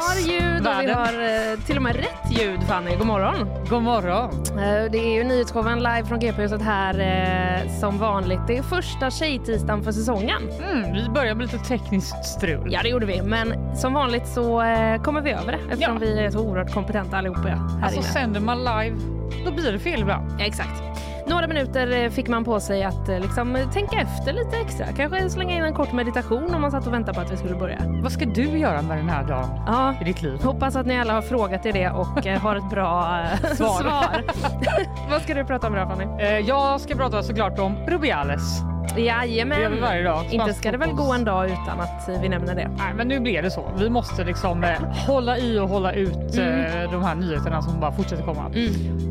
Har oss? ljud och vi har eh, till och med rätt ljud Fanny. God morgon. God morgon. Eh, Det är ju nyhetsshowen live från GP-huset här eh, som vanligt. Det är första tjejtisdagen för säsongen. Mm, vi börjar med lite tekniskt strul. Ja det gjorde vi men som vanligt så kommer vi över det eftersom Ja. vi är så oerhört kompetenta allihopa här Alltså inne. sänder man live, då blir det fel ibland. Ja, exakt. Några minuter eh, fick man på sig att eh, liksom, tänka efter lite extra. Kanske slänga in en kort meditation om man satt och väntade på att vi skulle börja. Vad ska du göra med den här dagen Ja, i ditt liv? Hoppas att ni alla har frågat er det och eh, har ett bra Svar. svar. Vad ska du prata om idag Fanny? Jag ska prata såklart om Rubiales. Det Jajamän. varje dag. Inte ska det väl gå en dag utan att vi nämner det. Nej, men nu blev det så. Vi måste liksom eh, hålla i och hålla ut eh, de här nyheterna som bara fortsätter komma. Mm.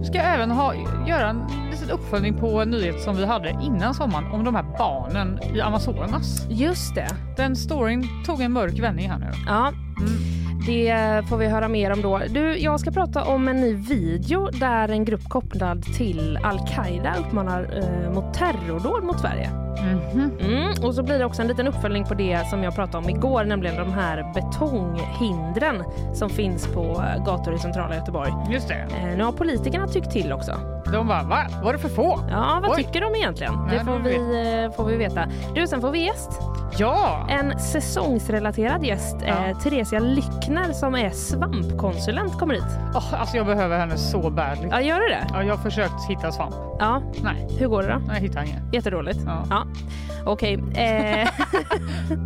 Vi ska även ha, göra en liten uppföljning på en nyhet som vi hade innan sommaren om de här barnen i Amazonas. Just det. Den storyn tog en mörk vändning här nu. Ja, Mm det får vi höra mer om då. Du, jag ska prata om en ny video där en grupp kopplad till Al-Qaida uppmanar eh, mot terrordåd mot Sverige. Mhm. Mm, och så blir det också en liten uppföljning på det som jag pratade om igår, nämligen de här betonghindren som finns på eh, gator i centrala Göteborg. Just det. Eh, nu har politikerna tyckt till också. De bara, va? Var det för få? Ja, vad Oj. tycker de egentligen? Det får vi, eh, får vi veta. Du, sen får vi gäst. Ja! En säsongsrelaterad gäst. Ja. Eh, Theresia Lyckner som är svampkonsulent kommer hit. Åh, alltså jag behöver henne så badly. Ja, gör du det? Ja, jag har försökt hitta svamp. Ja. Nej, Hur går det då? jag hittar inget. Jättedåligt. Ja. Ja. Okej. Eh,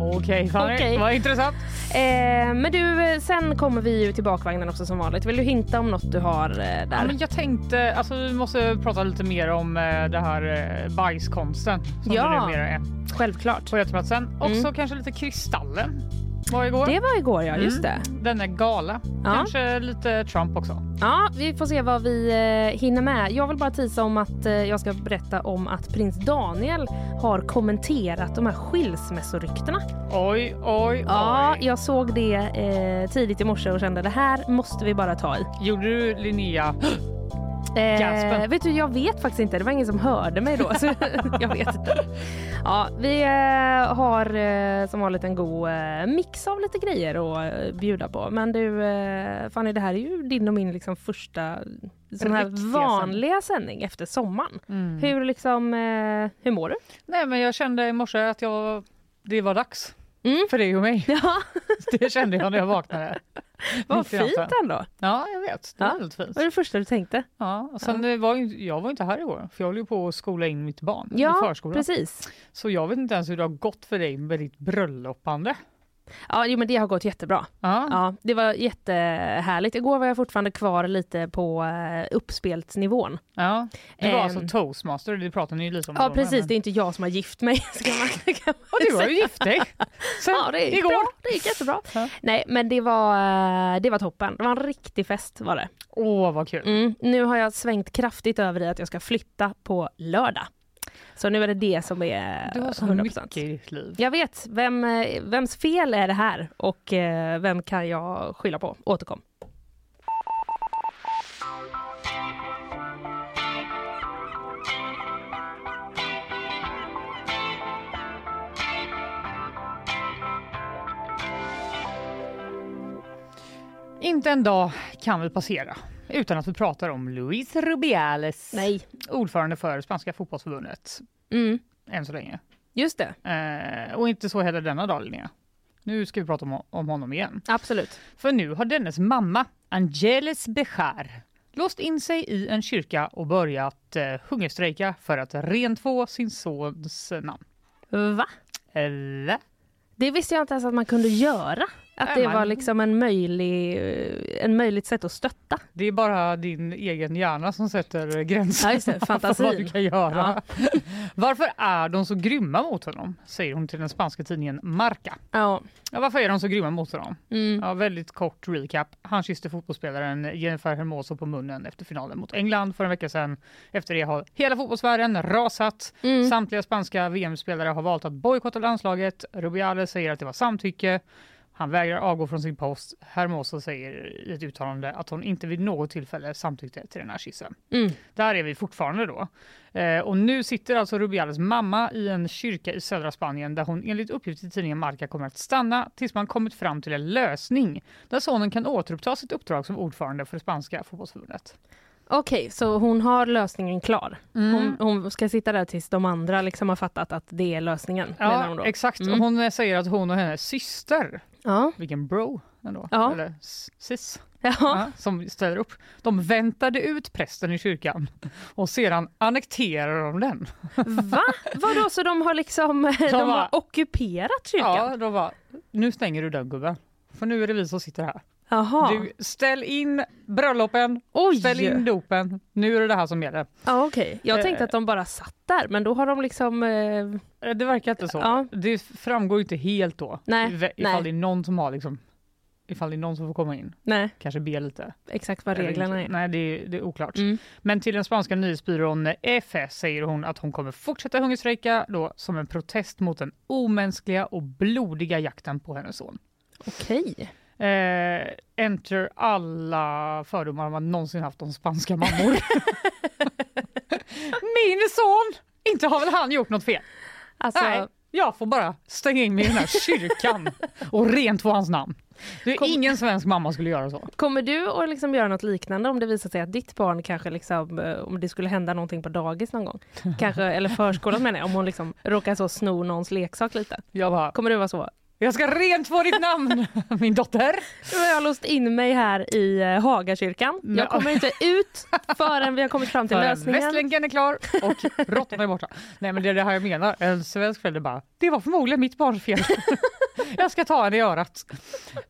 Okej. Okej. Vad intressant. eh, men du, sen kommer vi ju till bakvagnen också som vanligt. Vill du hinta om något du har eh, där? Ja, men jag tänkte, alltså vi måste prata lite mer om eh, det här eh, bajskonsten som Ja. det numera är Självklart. på Göteplatsen. Också Mm. kanske lite Kristallen var igår. Det var igår ja, just Mm. det. Den är gala. Ja. Kanske lite Trump också. Ja, vi får se vad vi eh, hinner med. Jag vill bara tisa om att eh, jag ska berätta om att prins Daniel har kommenterat de här skilsmässoryktena. Oj, oj, Ja, oj. jag såg det eh, tidigt i morse och kände det här måste vi bara ta i. Gjorde du Linnea? Eh, vet du, jag vet faktiskt inte. Det var ingen som hörde mig då. Så jag vet inte. Ja, vi eh, har eh, som vanligt en god eh, mix av lite grejer att eh, bjuda på. Men du, eh, Fanny, det här är ju din och min liksom, första sån här vanliga sändning efter sommaren. Mm. Hur, liksom, hur mår du? Nej, men jag kände i morse att jag, det var dags Mm. för dig och mig. Ja, Det kände jag när jag vaknade. vad i fint ändå. Ja, jag vet. Det var Ja. väldigt fint. Vad är det första du tänkte? Ja, och sen det var jag var inte här igår för jag håller ju på att skola in mitt barn i Ja, förskolan. precis. Så jag vet inte ens hur det har gått för dig med ditt bröllopande. Ja, jo, men det har gått jättebra. Ja. Ja, det var jättehärligt. Igår var jag fortfarande kvar lite på uh, uppspelsnivån. ja. Du var Ehm. alltså toastmaster, det pratade ni ju lite om. Ja, precis. men- Det är inte jag som har gift mig. Ska man, kan man Och du har ju gift dig. Sen Ja, det gick igår. bra. Det gick jättebra. Ja. Nej, men det var, eh, det var toppen. Det var en riktig fest var det. Åh, vad kul. Mm. Nu har jag svängt kraftigt över i att jag ska flytta på lördag. Så nu är det det som är Du har så 100%. mycket i ditt liv. Jag vet. Vem, eh, vems fel är det här? Och eh, vem kan jag skylla på? Återkom. Inte en dag kan vi passera utan att vi pratar om Luis Rubiales, Nej. ordförande för spanska fotbollsförbundet, Mm. än så länge. Just det. Eh, och inte så heller denna dag, Linnea. Nu ska vi prata om, om honom igen. Absolut. För nu har dennes mamma, Angeles Bechar, låst in sig i en kyrka och börjat eh, hungerstrejka för att rentvå sin sons namn. Va? Eller? Det visste jag inte ens att man kunde göra. Att det var liksom en möjlig, en möjligt sätt att stötta. Det är bara din egen hjärna som sätter gränser Ja, för vad du kan göra. Varför är de så grymma mot honom? Säger hon till den spanska tidningen Marca. Ja. Ja, varför är de så grymma mot honom? Mm. Ja, väldigt kort recap. Han kysste fotbollsspelaren Jennifer Hermoso på munnen efter finalen mot England för en vecka sedan. Efter det har hela fotbollsvärlden rasat. Mm. Samtliga spanska VM-spelare har valt att bojkotta landslaget. Rubiales säger att det var samtycke. Han vägrar avgå från sin post. Hermoso säger i ett uttalande att hon inte vid något tillfälle samtyckte till den här kyssen. Mm. Där är vi fortfarande då. Eh, och nu sitter alltså Rubiales mamma i en kyrka i södra Spanien där hon enligt uppgift i tidningen Marca kommer att stanna tills man kommit fram till en lösning där sonen kan återuppta sitt uppdrag som ordförande för det spanska fotbollsförbundet. Okej, så hon har lösningen klar. Mm. Hon, hon ska sitta där tills de andra liksom har fattat att det är lösningen. Ja, exakt. Mm. Hon säger att hon och hennes syster, Ja. vilken bro ändå, Ja. eller sis, Ja. ja, som ställer upp. De väntade ut prästen i kyrkan och sedan annekterar de den. Va? Vadå, så de har liksom de bara- har ockuperat kyrkan? Ja, de bara, nu stänger du den gubben. För nu är det vi som sitter här. Jaha. Du, ställ in bröllopen, Oj! ställ in dopen. Nu är det det här som gäller. Ja, okej. Jag tänkte Eh. att de bara satt där, men då har de liksom... Eh, Eh, Det verkar inte så. Ja. Det framgår inte helt då. Nej, Ifall nej. det är någon som har liksom, ifall det är någon som får komma in, nej, kanske be lite. exakt vad reglerna är. Nej, det är, det är oklart. Mm. Men till den spanska nyhetsbyrån EFE säger hon att hon kommer fortsätta hungerstrejka då som en protest mot den omänskliga och blodiga jakten på hennes son. Okej. Eh, enter alla fördomar man någonsin haft om spanska mammor. Min son! Inte har väl han gjort något fel? Alltså, Nej, jag får bara stänga in mig i den här kyrkan och rent få hans namn. Är Kom- ingen svensk mamma skulle göra så. kommer du att liksom göra något liknande om det visar sig att ditt barn kanske liksom, eh, om det skulle hända någonting på dagis någon gång? Kanske, eller förskolan menar jag, om hon liksom råkar så sno någons leksak lite. Bara, Kommer du vara så? Jag ska rent få ditt namn, min dotter. Nu har jag låst in mig här i eh, Hagakyrkan. Jag kommer inte ut förrän vi har kommit fram till För lösningen. Västlänken är klar och råttorna är borta. Nej men det är det här jag menar. En svensk förälder bara, det var förmodligen mitt barns fel. jag ska ta henne i örat.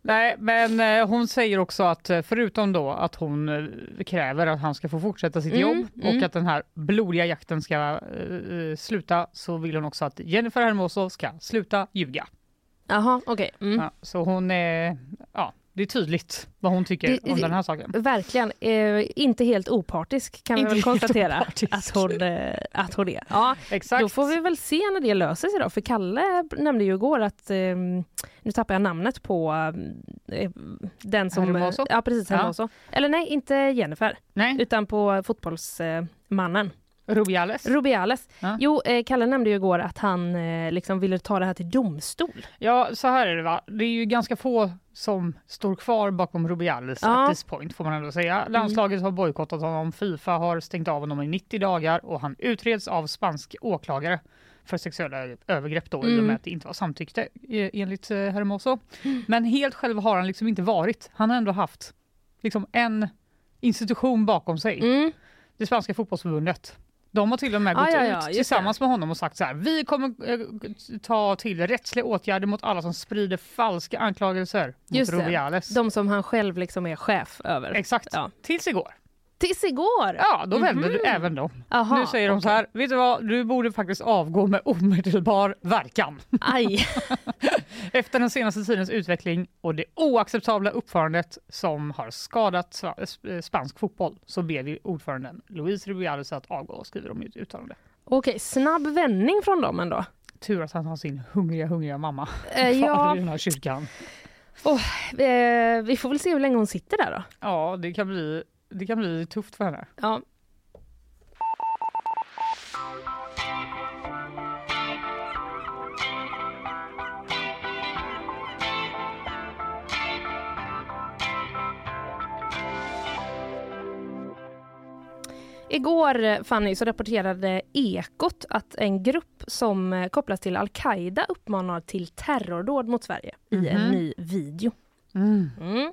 Nej men eh, hon säger också att eh, förutom då att hon kräver att han ska få fortsätta sitt Mm, jobb mm. och att den här blodiga jakten ska eh, sluta så vill hon också att Jennifer Hermoso ska sluta ljuga. Jaha, okej. Mm. Ja, så hon är, ja det är tydligt vad hon tycker Det- om den här saken. Verkligen. Eh, inte helt opartisk kan Inte vi väl konstatera opartisk. att hon, eh, att hon är. Ja, Exakt. då får vi väl se när det löser sig då. För Kalle nämnde ju igår att, eh, nu tappar jag namnet på eh, den som... Hermoso? Ja precis, Ja. Hermoso. Eller nej, inte Jennifer, Nej, utan på fotbollsmannen. Rubiales. Rubiales. Ja. Jo, eh, Kalle nämnde ju igår att han eh, liksom ville ta det här till domstol. Ja, så här är det va. Det är ju ganska få som står kvar bakom Rubiales Ja. at this point får man ändå säga. Landslaget har bojkottat honom, Fifa har stängt av honom i 90 dagar och han utreds av spansk åklagare för sexuella övergrepp då i och Mm. med att det inte var samtyckte eh, enligt eh, Hermoso. Men helt själv har han liksom inte varit. Han har ändå haft liksom en institution bakom sig. Mm. Det spanska fotbollsförbundet. De har till och med Ah, gått ja, ja, ut tillsammans med honom och sagt så här. Vi kommer eh, ta till rättsliga åtgärder mot alla som sprider falska anklagelser mot Just det. Rubiales. De som han själv liksom är chef över. Exakt. Ja. Tills igår. Tills igår! Ja, då vände Mhm. du även då. Aha, nu säger de så här. Vet du vad? Du borde faktiskt avgå med omedelbar verkan. Aj! Efter den senaste tidens utveckling och det oacceptabla uppförandet som har skadat spansk fotboll så ber vi ordföranden Luis Rubiales att avgå, skriver de i ett uttalande. Okej, snabb vändning från dem ändå. Tur att han har sin hungriga, hungriga mamma Eh, ja, i den här kyrkan. eh, vi får väl se hur länge hon sitter där då. Ja, det kan bli, det kan bli tufft för henne. Ja. Igår Fanny så rapporterade Ekot att en grupp som eh, kopplas till Al-Qaida uppmanar till terrordåd mot Sverige i en Mhm. ny video. Mm.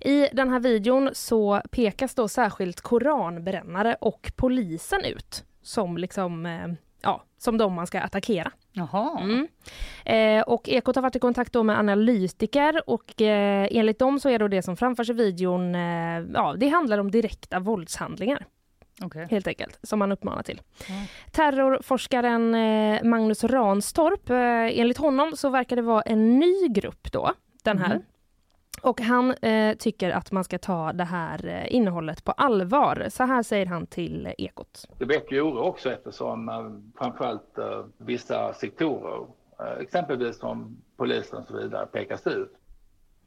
I den här videon så pekas då särskilt koranbrännare och polisen ut som liksom, eh, ja, som de man ska attackera. Jaha. Mm. Eh, och Ekot har varit i kontakt då med analytiker och eh, enligt dem så är då det som framförs i videon, eh, ja det handlar om direkta våldshandlingar Okej. helt enkelt, som man uppmanar till. Ja. Terrorforskaren eh, Magnus Ranstorp, eh, enligt honom så verkar det vara en ny grupp då, den här. Mhm. Och han eh, tycker att man ska ta det här eh, innehållet på allvar. Så här säger han till Ekot. Det väcker oro också eftersom eh, framförallt eh, vissa sektorer, eh, exempelvis som polisen och så vidare, pekas ut.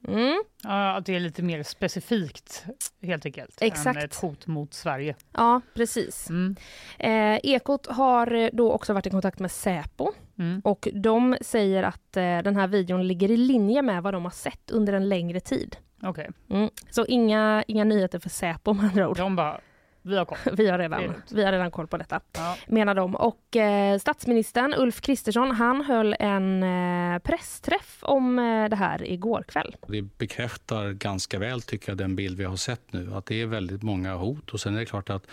Mm, Ja, att det är lite mer specifikt helt enkelt. Exakt. Än ett hot mot Sverige. ja, precis. Mm. Eh, Ekot har eh, då också varit i kontakt med Säpo Mm. och de säger att eh, den här videon ligger i linje med vad de har sett under en längre tid. Okej. Mm. Så inga, inga nyheter för Säpo med andra ord. De bara, vi har koll. Vi har redan, vi har redan koll på detta, Ja. menar de. Och eh, statsministern Ulf Kristersson, han höll en eh, pressträff om eh, det här igår kväll. Det bekräftar ganska väl tycker jag den bild vi har sett nu, att det är väldigt många hot. Och sen är det klart att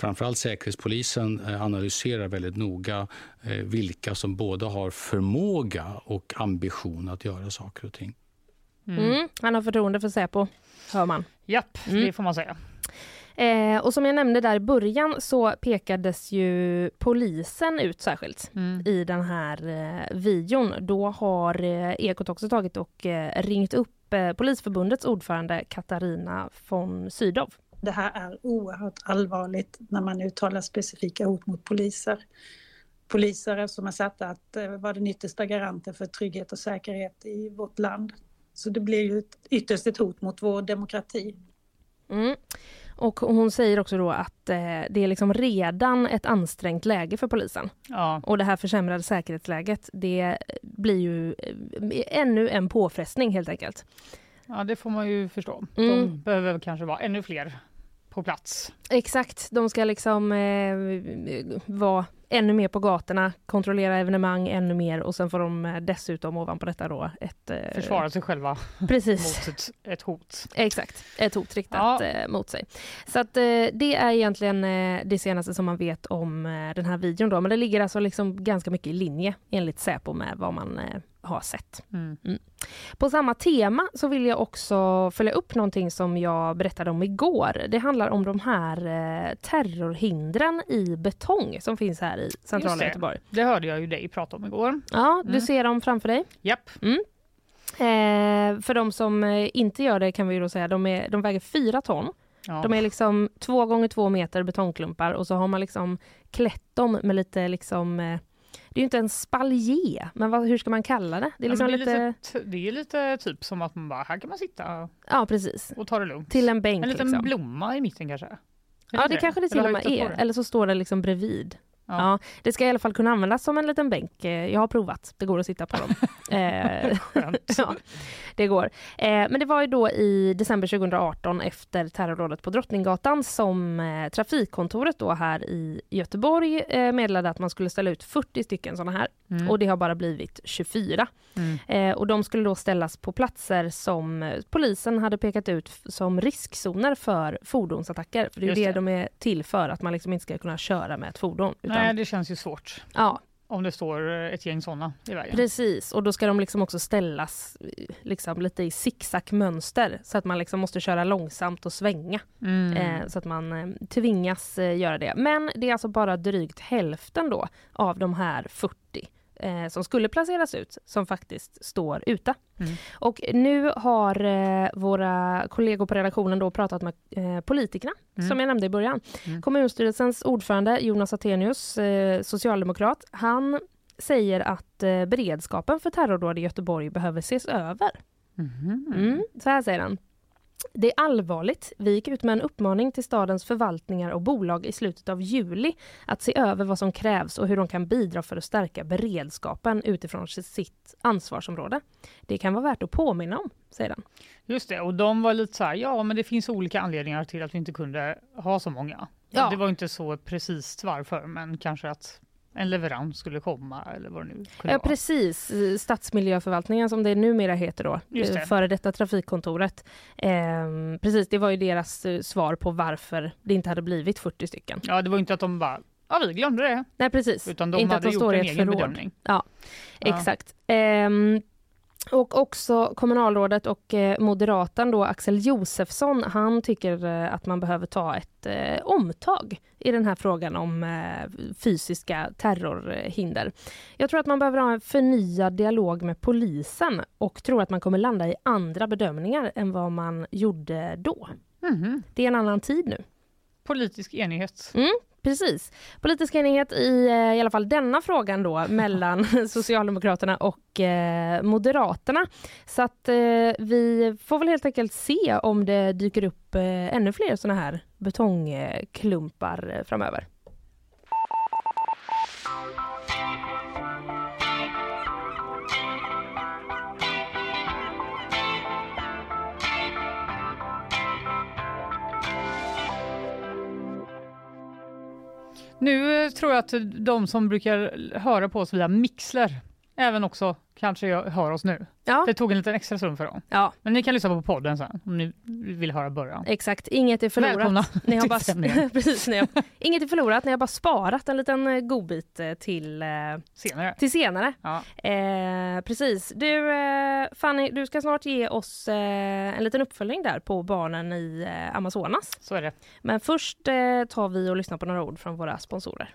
framförallt Säkerhetspolisen eh, analyserar väldigt noga eh, vilka som både har förmåga och ambition att göra saker och ting. Mm. Han har förtroende för Säpo, hör man. Japp, Mm. det får man säga. Eh, och som jag nämnde där i början så pekades ju polisen ut särskilt Mm. i den här eh, videon. Då har eh, Ekot också tagit och eh, ringt upp eh, Polisförbundets ordförande Katarina von Sydow. Det här är oerhört allvarligt när man uttalar specifika hot mot poliser. Poliser som är satta att eh, vara den yttersta garanten för trygghet och säkerhet i vårt land. Så det blir ju ett, ytterst ett hot mot vår demokrati. Mm. Och hon säger också då att eh, det är liksom redan ett ansträngt läge för polisen. Ja. Och det här försämrade säkerhetsläget, det blir ju eh, ännu en påfrestning helt enkelt. ja, det får man ju förstå. De Mm. behöver kanske vara ännu fler på plats. Exakt, de ska liksom eh, vara ännu mer på gatorna, kontrollera evenemang ännu mer och sen får de eh, dessutom ovanpå detta då ett... Eh, Försvara sig själva Precis, mot ett, ett hot. exakt. Ett hot riktat Ja. eh, mot sig. Så att det är egentligen det senaste som man vet om den här videon då. Men det ligger alltså liksom ganska mycket i linje enligt Säpo med vad man har sett. Mm. På samma tema så vill jag också följa upp någonting som jag berättade om igår. Det handlar om de här terrorhindren i betong som finns här i centrala det. Göteborg. Det hörde jag ju dig prata om igår. Ja, du Mm. ser dem framför dig. Japp. Eh, för de som eh, inte gör det kan vi ju då säga, de, är, de väger fyra ton. Ja. De är liksom två gånger två meter betongklumpar och så har man liksom klätt dem med lite liksom eh, det är ju inte en spalje, men vad, hur ska man kalla det? Det är Ja, liksom lite, det, är lite, t- det är lite typ som att man bara, här kan man sitta ja precis, och ta det lugnt. till en bänk en liten liksom. blomma i mitten kanske? Ja, det kanske det till och med är. det? Eller så står det liksom bredvid. Ja. Ja. det ska i alla fall kunna användas som en liten bänk. Eh, Jag har provat. Det går att sitta på dem. eh, ja, det går. Eh, men det var ju då i december 2018 efter terrordådet på Drottninggatan som Trafikkontoret då här i Göteborg meddelade att man skulle ställa ut 40 stycken sådana här. Mm. Och det har bara blivit 24. Mm. Eh, och de skulle då ställas på platser som eh, polisen hade pekat ut som riskzoner för fordonsattacker. För det är Just det, det. de är till för, att man liksom inte ska kunna köra med ett fordon. Utan, Nej, det känns ju svårt ja, om det står ett gäng sådana i vägen. precis. Och då ska de liksom också ställas eh, liksom lite i zigzag-mönster så att man liksom måste köra långsamt och svänga. Mm. Eh, så att man eh, tvingas eh, göra det. Men det är alltså bara drygt hälften då av de här 40 eh, som skulle placeras ut som faktiskt står ute. Mm. Och nu har eh, våra kollegor på redaktionen då pratat med eh, politikerna Mm. som jag nämnde i början. Mm. Kommunstyrelsens ordförande Jonas Attenius, eh, socialdemokrat, han säger att eh, beredskapen för terrordåd i Göteborg behöver ses över. Mhm. Mm, så här säger han. Det är allvarligt. Vi gick ut med en uppmaning till stadens förvaltningar och bolag i slutet av juli att se över vad som krävs och hur de kan bidra för att stärka beredskapen utifrån sitt ansvarsområde. Det kan vara värt att påminna om, säger han. Just det, och de var lite så här, ja men det finns olika anledningar till att vi inte kunde ha så många. Ja. Det var inte så precis varför, men kanske att en leverans skulle komma eller vad det nu kunde Ja, vara. precis. Stadsmiljöförvaltningen som det numera heter då, Just det. eh, före detta trafikkontoret. Ehm, precis, det var ju deras eh, svar på varför det inte hade blivit 40 stycken. Ja, det var inte att de bara Ja, vi glömde det. Nej precis. Utan de inte hade att de gjort står en egen förråd. bedömning. Ja, Ja. exakt. Ehm, och också kommunalrådet och eh, moderaten då Axel Josefsson, han tycker eh, att man behöver ta ett eh, omtag i den här frågan om fysiska terrorhinder. Jag tror att man behöver ha en förnyad dialog med polisen och tror att man kommer landa i andra bedömningar än vad man gjorde då. Mhm. Det är en annan tid nu. Politisk enighet. Precis. Politisk enighet i eh, i alla fall denna frågan då mellan Socialdemokraterna och eh, Moderaterna. Så att eh, vi får väl helt enkelt se om det dyker upp eh, ännu fler såna här betongklumpar eh, framöver. Nu tror jag att de som brukar höra på oss via Mixler även också kanske hör oss nu. Ja, Det tog en liten extra stund för dem. ja Men ni kan lyssna på podden sen om ni vill höra början. exakt. Inget är förlorat. Välkomna Ni har bara, precis, ni har, inget är förlorat. Ni har bara sparat en liten eh, godbit eh, till, eh, Senare. till senare. Ja. Eh, precis. Du, Fanny, du ska snart ge oss en liten uppföljning där på barnen i Amazonas. Så är det. Men först tar vi och lyssnar på några ord från våra sponsorer.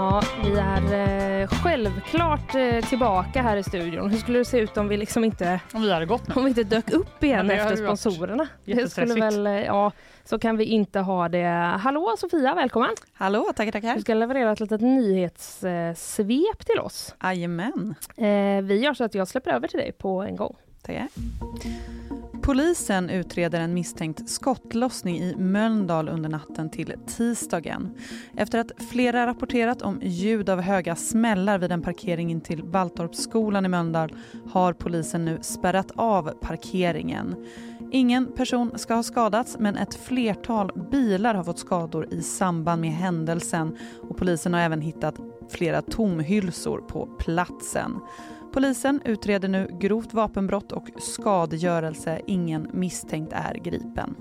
Ja, vi är eh, självklart eh, tillbaka här i studion. Hur skulle det se ut om vi liksom inte, Om vi hade gått om vi inte dök upp igen Ja, efter sponsorerna? Det skulle väl, eh, ja, så kan vi inte ha det. Hallå Sofia, välkommen! Hallå, tackar tackar. Du ska leverera ett litet nyhetssvep till oss. Jajamän, Eh, vi gör så att jag släpper över till dig på en gång. tackar. Polisen utreder en misstänkt skottlossning i Mölndal under natten till tisdagen. Efter att flera rapporterat om ljud av höga smällar vid en parkering in till Waldorpsskolan i Mölndal har polisen nu spärrat av parkeringen. Ingen person ska ha skadats men ett flertal bilar har fått skador i samband med händelsen och polisen har även hittat flera tomhylsor på platsen. Polisen utreder nu grovt vapenbrott och skadegörelse. Ingen misstänkt är gripen.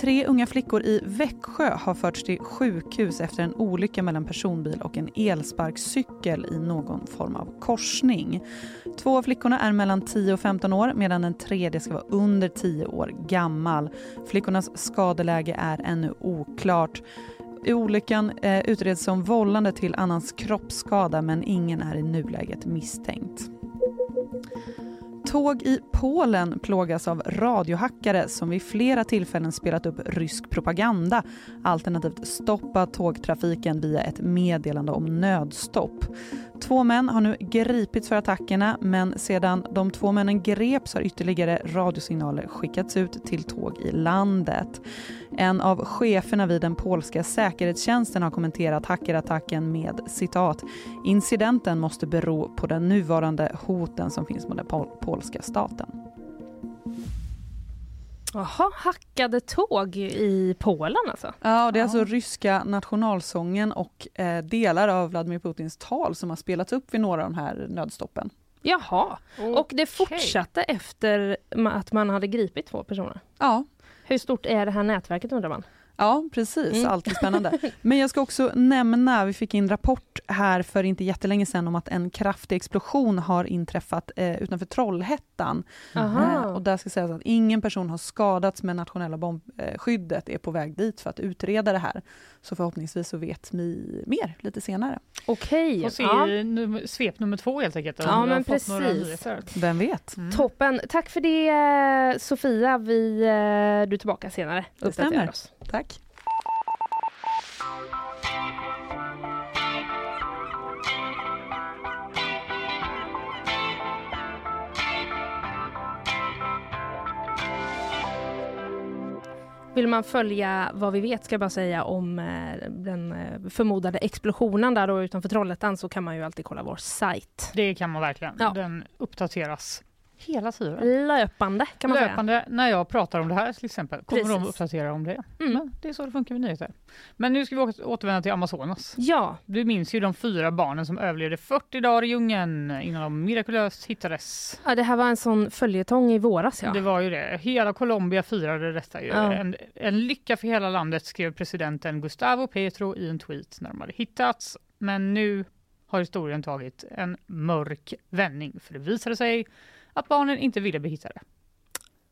Tre unga flickor i Växjö har förts till sjukhus efter en olycka mellan personbil och en elsparkcykel i någon form av korsning. Två av flickorna är mellan 10 och 15 år medan den tredje ska vara under 10 år gammal. Flickornas skadeläge är ännu oklart. Olyckan eh, utreds som vållande till annans kroppsskada men ingen är i nuläget misstänkt. Tåg i Polen plågas av radiohackare som vid flera tillfällen spelat upp rysk propaganda alternativt stoppat tågtrafiken via ett meddelande om nödstopp. Två män har nu gripits för attackerna men sedan de två männen greps har ytterligare radiosignaler skickats ut till tåg i landet. En av cheferna vid den polska säkerhetstjänsten har kommenterat hackerattacken med citat “Incidenten måste bero på den nuvarande hoten som finns mot den pol- polska staten”. Jaha, hackade tåg i Polen alltså? Ja, och det är Ja. alltså ryska nationalsången och eh, delar av Vladimir Putins tal som har spelats upp vid några av de här nödstoppen. Jaha, och det fortsatte efter att man hade gripit två personer. Ja, Hur stort är det här nätverket undrar man? Ja, precis. Mm. Alltid spännande. Men jag ska också nämna, vi fick in rapport här för inte jättelänge sedan om att en kraftig explosion har inträffat eh, utanför Trollhättan. Eh, och där ska sägas att ingen person har skadats men nationella bombskyddet är på väg dit för att utreda det här. Så förhoppningsvis så vet vi mer lite senare. Okej, Får se ja. num- svep nummer två helt enkelt. Ja, men precis. Vem vet? Mm. toppen. Tack för det eh, Sofia. Vi, eh, du är tillbaka senare. Det stämmer. oss. Tack. Vill man följa vad vi vet ska jag bara säga om eh, den eh, förmodade explosionen där då utanför Trollhättan så kan man ju alltid kolla vår sajt. Det kan man verkligen. Ja. Den uppdateras hela tiden. Löpande kan man Löpande när jag pratar om det här till exempel kommer Precis. de uppdatera om det. Mm. Men det är så det funkar med nyheter. Men nu ska vi åter- återvända till Amazonas. säga. Ja, Du minns ju de fyra barnen som överlevde 40 dagar i djungeln innan de mirakulöst hittades. ja, det här var en sån följetong i våras ja. Det var ju det. Hela Colombia firade detta. Ju. Ja. En, en lycka för hela landet skrev presidenten Gustavo Petro i en tweet när de hade hittats. Men nu har historien tagit en mörk vändning för det visade sig att barnen inte ville bli hittade.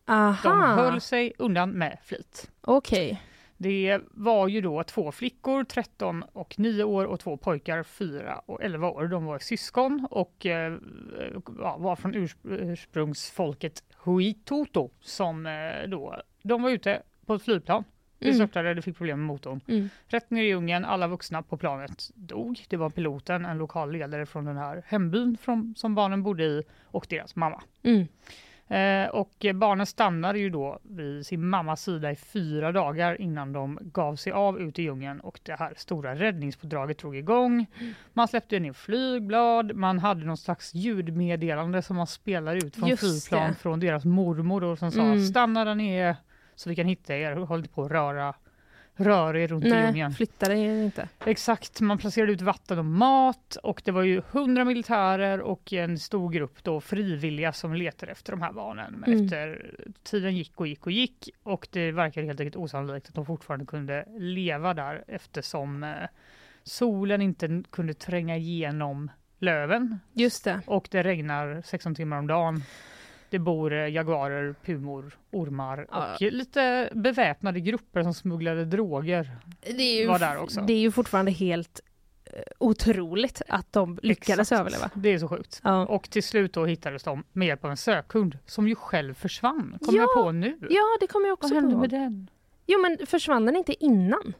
Aha, De höll sig undan med flit. okej. Det var ju då två flickor, 13 och 9 år och två pojkar, 4 och 11 år. De var syskon och eh, var från urs- ursprungsfolket Huitoto som eh, då, de var ute på ett flygplan. Det Mm. störtade, det fick problem med motorn. Mm. Rätt ner i djungeln, alla vuxna på planet dog. Det var piloten, en lokal ledare från den här hembyn från, som barnen bodde i och deras mamma. Mm. Eh, och barnen stannade ju då vid sin mammas sida i fyra dagar innan de gav sig av ut i djungeln och det här stora räddningspådraget drog igång. Man släppte ner flygblad, man hade någon slags ljudmeddelande som man spelar ut från Just flygplan det. från deras mormor och som sa Mm. stanna där nere så vi kan hitta er håll på att röra rör er runt i Nej, djungeln. flytta dig inte. Exakt, man placerade ut vatten och mat och det var ju hundra militärer och en stor grupp då frivilliga som letade efter de här barnen. Men Mm. efter tiden gick och gick och gick och det verkar helt enkelt osannolikt att de fortfarande kunde leva där eftersom eh, solen inte kunde tränga igenom löven Just det. och det regnar 16 timmar om dagen. Det bor eh, jaguarer, pumor, ormar Ja. och lite beväpnade grupper som smugglade droger. Det är ju, Var där också. Det är ju fortfarande helt eh, otroligt att de lyckades Exakt. överleva. Det är så sjukt. Ja. Och till slut då hittades de med hjälp av en sökhund som ju själv försvann. Kommer Ja, jag på nu. ja, det kommer jag Vad också hände på. med den? Jo, men försvann den inte innan?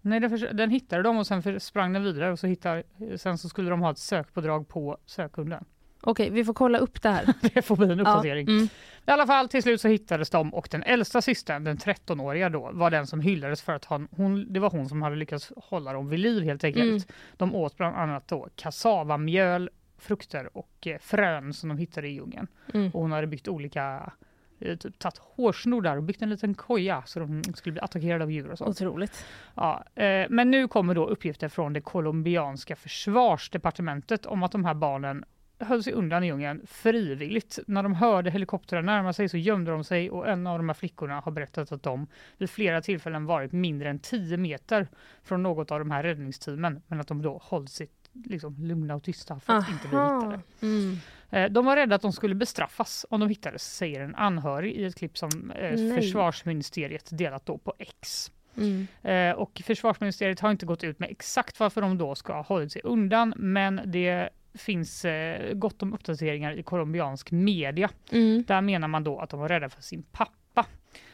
Nej, den, den hittade de och sen för- sprang den vidare och så hittar, sen så skulle de ha ett sökpådrag på sökhunden. Okej, vi får kolla upp det här. Det får bli en uppdatering. Ja, mm. I alla fall till slut så hittades de och den äldsta systern, den 13-åriga då, var den som hyllades för att han, hon, det var hon som hade lyckats hålla dem vid liv helt enkelt. Mm. De åt bland annat då kassavamjöl, frukter och eh, frön som de hittade i djungeln. Mm. Och hon hade byggt olika, eh, typ tagit hårsnoddar och byggt en liten koja så de skulle bli attackerade av djur och sånt. Otroligt. Ja, eh, men nu kommer då uppgifter från det colombianska försvarsdepartementet om att de här barnen höll sig undan i djungeln frivilligt. När de hörde helikoptrar närma sig så gömde de sig och en av de här flickorna har berättat att de vid flera tillfällen varit mindre än 10 meter från något av de här räddningsteamen men att de då hållit sig liksom lugna och tysta för att inte bli hittade. Mm. Eh, De var rädda att de skulle bestraffas om de hittades, säger en anhörig i ett klipp som eh, Nej. försvarsministeriet delat då på X. Mm. Eh, och försvarsministeriet har inte gått ut med exakt varför de då ska ha hållit sig undan, men det finns eh, gott om uppdateringar i colombiansk media. Mm. Där menar man då att de var rädda för sin pappa.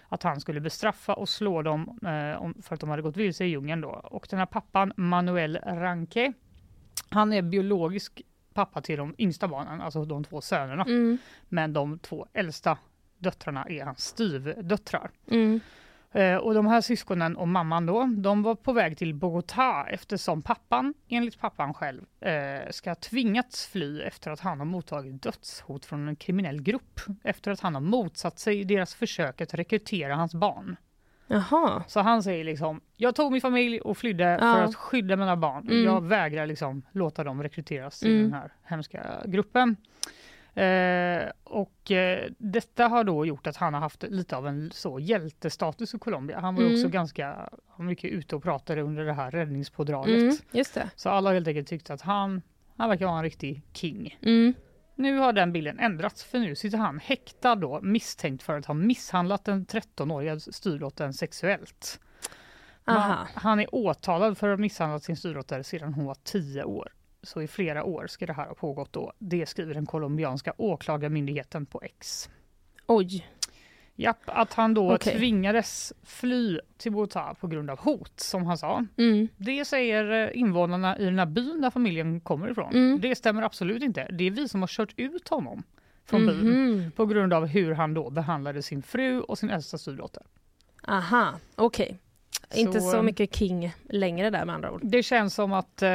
Att han skulle bestraffa och slå dem eh, om- för att de hade gått vilse i djungeln då. Och den här pappan, Manuel Ranque, han är biologisk pappa till de yngsta barnen, alltså de två sönerna. Mm. Men de två äldsta döttrarna är hans styvdöttrar. Mm. Eh, och de här syskonen och mamman då, de var på väg till Bogotá eftersom pappan, enligt pappan själv, eh, ska ha tvingats fly efter att han har mottagit dödshot från en kriminell grupp. Efter att han har motsatt sig deras försök att rekrytera hans barn. Jaha. Så han säger liksom, jag tog min familj och flydde Ja. för att skydda mina barn. Mm. Jag vägrar liksom låta dem rekryteras till Mm. den här hemska gruppen. Eh, och eh, detta har då gjort att han har haft lite av en så hjältestatus i Colombia. Han var Mm. också ganska mycket ute och pratade under det här räddningspådraget. Mm. Just det. Så alla har helt enkelt tyckt att han, han verkar vara en riktig king. Mm. Nu har den bilden ändrats för nu sitter han häktad då misstänkt för att ha misshandlat den 13-åriga styrdottern sexuellt. Man, han är åtalad för att ha misshandlat sin styrdotter sedan hon var 10 år. Så i flera år ska det här ha pågått då. Det skriver den colombianska åklagarmyndigheten på X. Oj. Japp, att han då Okej. tvingades fly till Bogotá på grund av hot, som han sa. Mm. Det säger eh, invånarna i den här byn där familjen kommer ifrån. Mm. Det stämmer absolut inte. Det är vi som har kört ut honom från byn Mhm. på grund av hur han då behandlade sin fru och sin äldsta styrdotter. Aha, okej. Inte så eh, mycket King längre där med andra ord. Det känns som att eh,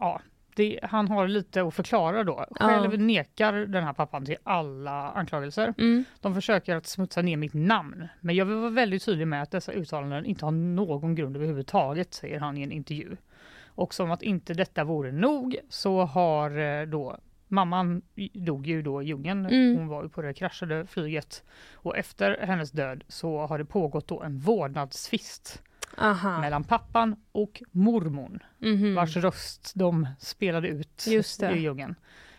ja, det, han har lite att förklara då. Ja. Själv nekar den här pappan till alla anklagelser. Mm. De försöker att smutsa ner mitt namn, men jag vill vara väldigt tydlig med att dessa uttalanden inte har någon grund överhuvudtaget, säger han i en intervju. Och som att inte detta vore nog så har eh, då mamman dog ju då i djungeln. Mm. Hon var ju på det kraschade flyget och efter hennes död så har det pågått då en vårdnadstvist Aha. mellan pappan och mormon Mhm. vars röst de spelade ut i djungeln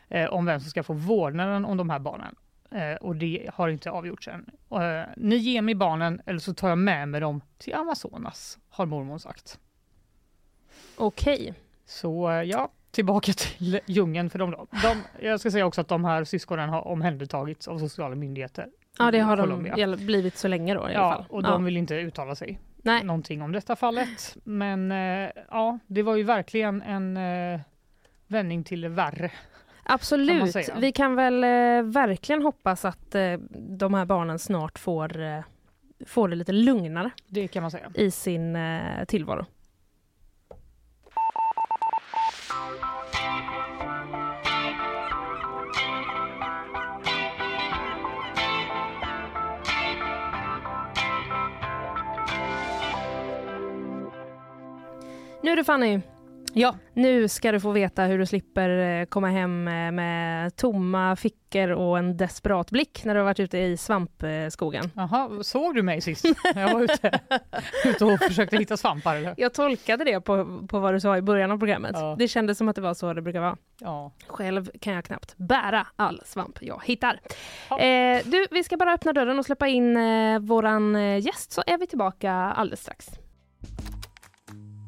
eh, om vem som ska få vårdnaden om de här barnen. Eh, och det har inte avgjorts än. Eh, ni ger mig barnen eller så tar jag med mig dem till Amazonas, har mormor sagt. Okej. Så eh, ja, tillbaka till djungeln för dem då. De, jag ska säga också att de här syskonen har omhändertagits av sociala myndigheter. Ja, det har Colombia. de blivit så länge då i alla Ja, fall. och de vill inte uttala sig Nej. någonting om detta fallet. Men eh, ja, det var ju verkligen en eh, vändning till det värre. Kan Absolut. säga. Vi kan väl eh, verkligen hoppas att eh, de här barnen snart får, eh, får det lite lugnare Det kan man säga. i sin eh, tillvaro. Nu det Fanny. Ja. Nu ska du få veta hur du slipper eh, komma hem eh, med tomma fickor och en desperat blick när du har varit ute i svampskogen. Jaha, såg du mig sist? Jag var ute, ute och försökte hitta svampar. Eller? Jag tolkade det på, på vad du sa i början av programmet. Ja. Det kändes som att det var så det brukar vara. Ja. Själv kan jag knappt bära all svamp jag hittar. Ja. Eh, du, vi ska bara öppna dörren och släppa in eh, våran eh, gäst så är vi tillbaka alldeles strax.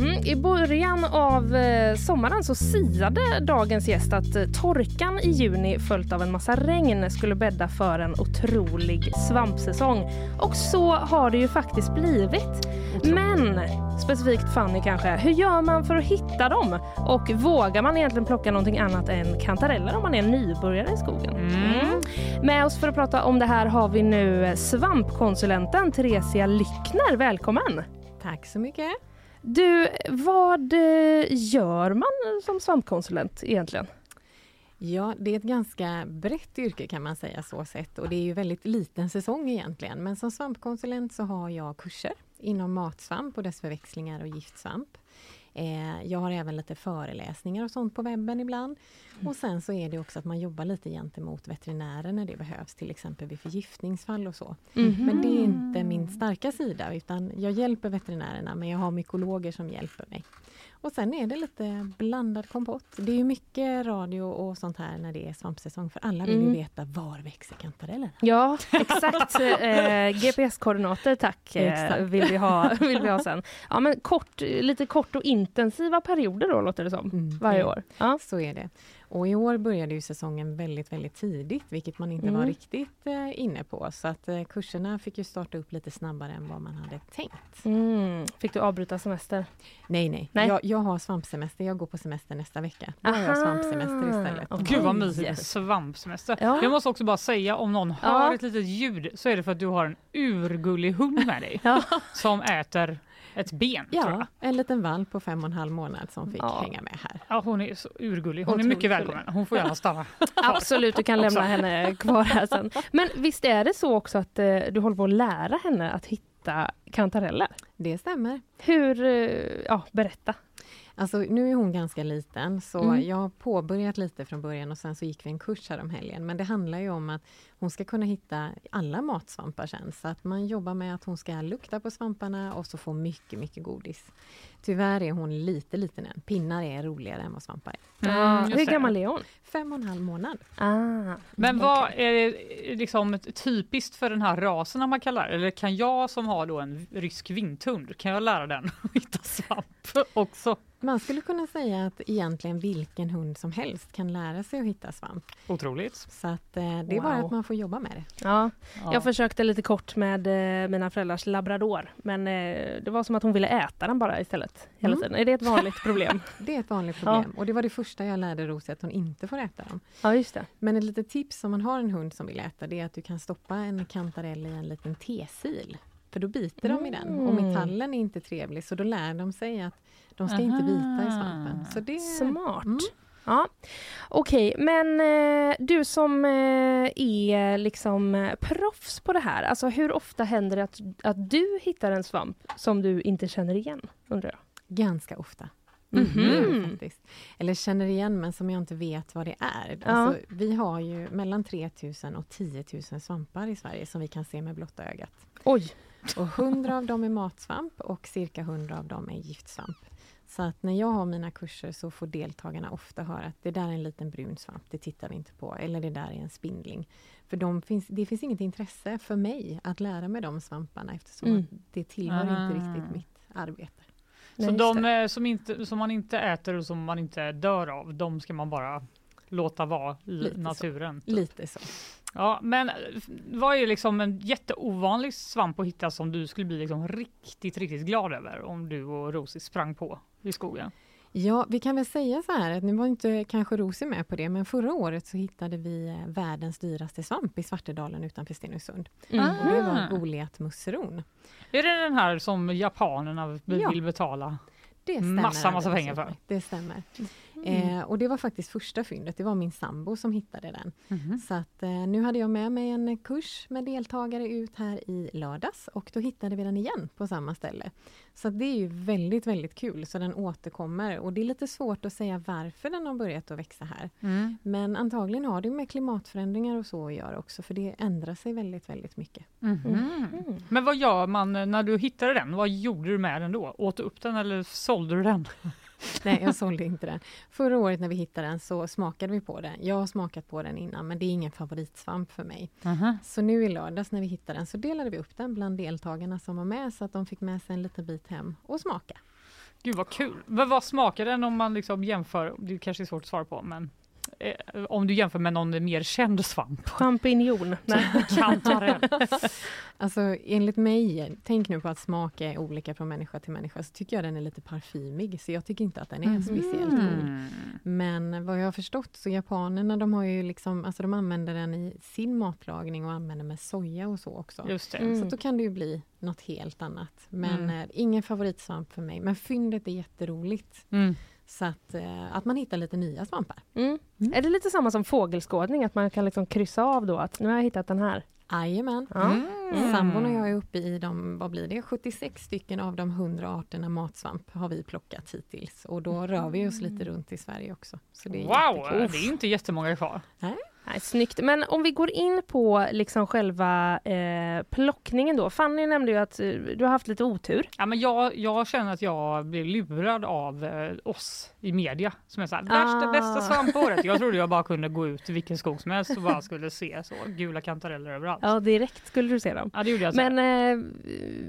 Mm, I början av eh, sommaren så siade dagens gäst att eh, torkan i juni följt av en massa regn skulle bädda för en otrolig svampsäsong. Och så har det ju faktiskt blivit. Men specifikt Fanny kanske, hur gör man för att hitta dem? Och vågar man egentligen plocka någonting annat än kantareller om man är nybörjare i skogen? Mm. Med oss för att prata om det här har vi nu svampkonsulenten Theresia Lyckner. Välkommen! Tack så mycket. Du, vad eh, gör man eh, som svampkonsulent egentligen? Ja, det är ett ganska brett yrke kan man säga så sett och det är ju väldigt liten säsong egentligen. Men som svampkonsulent så har jag kurser inom matsvamp och dess förväxlingar och giftsvamp. Eh, jag har även lite föreläsningar och sånt på webben ibland. Och sen så är det också att man jobbar lite gentemot veterinärer när det behövs, till exempel vid förgiftningsfall och så. Men det är inte min starka sida utan jag hjälper veterinärerna men jag har mykologer som hjälper mig. Och sen är det lite blandad kompott. Det är ju mycket radio och sånt här när det är svampsäsong för alla vill ju Mm. veta var växer kantareller. Ja, exakt. Eh, GPS-koordinater tack, eh, Exakt. vill, vi ha, vill vi ha sen. Ja, men kort, lite kort och intensiva perioder då låter det som, Mm, varje år. Ja. Så är det. Och i år började ju säsongen väldigt, väldigt tidigt, vilket man inte Mm. var riktigt eh, inne på. Så att eh, kurserna fick ju starta upp lite snabbare än vad man hade tänkt. Mm. Fick du avbryta semester? Nej, nej. Nej. Jag, jag har svampsemester. Jag går på semester nästa vecka. Då har jag Aha. svampsemester istället. Okej. Gud vad mysigt, svampsemester. Ja. Jag måste också bara säga om någon Ja. hör ett litet ljud så är det för att du har en urgullig hund med dig Ja. som äter ett ben. Tror jag. Ja, en liten valp på fem och en halv månad som fick Ja. hänga med här. Ja, hon är så urgullig. Hon är Otroligt mycket välkommen. Hon får gärna stanna. Absolut, du kan lämna henne kvar här sen. Men visst är det så också att eh, du håller på att lära henne att hitta kantareller? Det stämmer. Hur, eh, ja berätta. Alltså nu är hon ganska liten så Mm. jag har påbörjat lite från början och sen så gick vi en kurs här om helgen. Men det handlar ju om att hon ska kunna hitta alla matsvampar sen. Så att man jobbar med att hon ska lukta på svamparna och så få mycket, mycket godis. Tyvärr är hon lite liten än. Pinnar är roligare än vad svampar är. Ja, just hur gammal är hon? Fem och en halv månad. Ah, Men vad är liksom typiskt för den här rasen om man kallar det? Eller kan jag som har då en rysk vinthund, kan jag lära den att hitta svamp också? Man skulle kunna säga att egentligen vilken hund som helst kan lära sig att hitta svamp. Otroligt. Så att eh, det är bara Wow. att man får jobba med det. ja. Ja. Jag försökte lite kort med eh, mina föräldrars labrador men eh, det var som att hon ville äta den bara istället. Hela Mm. tiden. Är det ett vanligt problem? Det är ett vanligt problem. Och det var det första jag lärde Rosie, att hon inte får äta dem. ja, just det. Men ett litet tips om man har en hund som vill äta, det är att du kan stoppa en kantarell i en liten tesil. För då biter de i den. Och Mm. metallen är inte trevlig, så då lär de sig att de ska inte bita i Aha. svampen. Så det, Smart. Mm. Ja. Okej, men eh, du som eh, är liksom eh, proffs på det här, alltså hur ofta händer det att, att du hittar en svamp som du inte känner igen? Undrar jag. Ganska ofta. Mhm. Mm, faktiskt. Eller känner igen, men som jag inte vet vad det är. Ja. Alltså, vi har ju mellan 3000 och 10 000 svampar i Sverige som vi kan se med blotta ögat. Oj! Och 100 av dem är matsvamp och cirka 100 av dem är giftsvamp. Så att när jag har mina kurser så får deltagarna ofta höra att det där är en liten brun svamp, det tittar vi inte på. Eller det där är en spindling. För de finns, det finns inget intresse för mig att lära mig de svamparna eftersom Mm. det tillhör Ah. inte riktigt mitt arbete. Så Nej, de eh, som, inte, som man inte äter och som man inte dör av, de ska man bara låta vara i Lite så. naturen. Lite så. Ja, men eh, vad är liksom en jätteovanlig svamp att hitta som du skulle bli liksom riktigt, riktigt glad över om du och Rosie sprang på i skogen? Ja, vi kan väl säga så här att nu var inte kanske Rosie med på det, men förra året så hittade vi eh, världens dyraste svamp i Svartedalen utanför Stenungsund. Mm. Det Ah. var Goliatmusseron. Är det den här som japanerna be- Ja. vill betala? Det stämmer. Massa, massa pengar för. Det stämmer. Mm. Eh, och det var faktiskt första fyndet. Det var min sambo som hittade den. Mhm. Så att, eh, nu hade jag med mig en kurs med deltagare ut här i lördags och då hittade vi den igen på samma ställe. Så det är ju väldigt, väldigt kul. Så den återkommer och det är lite svårt att säga varför den har börjat att växa här. Mm. Men antagligen har det med klimatförändringar och så att göra också, för det ändrar sig väldigt, väldigt mycket. Mhm. Mm. Men vad gör man när du hittade den? Vad gjorde du med den då? Åt du upp den eller sålde du den? Nej, jag sålde inte den. Förra året när vi hittade den så smakade vi på den. Jag har smakat på den innan, men det är ingen favoritsvamp för mig. Så nu i lördags när vi hittade den så delade vi upp den bland deltagarna som var med så att de fick med sig en liten bit hem och smaka. Gud vad kul! Men vad smakar den om man liksom jämför? Det kanske är svårt att svara på, men om du jämför med någon mer känd svamp? Champinjon. Kantarell. Alltså enligt mig, tänk nu på att smak är olika från människa till människa, så tycker jag den är lite parfymig, så jag tycker inte att den är speciellt god. Mm. Men vad jag har förstått så japanerna de har ju liksom, alltså de använder den i sin matlagning och använder med soja och så också. Just det. Mm. Så då kan det ju bli något helt annat. Men Mm. eh, ingen favoritsvamp för mig. Men fyndet är jätteroligt. Mm. Så att, eh, att man hittar lite nya svampar. Mm. Mm. Är det lite samma som fågelskådning, att man kan liksom kryssa av då att nu har jag hittat den här? Jajamän. Ja. Mm. Sambon och jag är uppe i de, vad blir det, 76 stycken av de 100 arterna matsvamp har vi plockat hittills. Och då rör vi oss lite runt i Sverige också. Så det är Wow, jättekul. det är ju inte jättemånga kvar. Nej, snyggt. Men om vi går in på liksom själva eh, plockningen då. Fanny nämnde ju att eh, du har haft lite otur. Ja, men jag, jag känner att jag blev lurad av eh, oss i media som är så här, värsta Ah. bästa svampåret. Jag trodde jag bara kunde gå ut i vilken skog som helst och bara skulle se så gula kantareller överallt. Ja, Ja, direkt skulle du se dem. det gjorde jag. Så. Men, eh,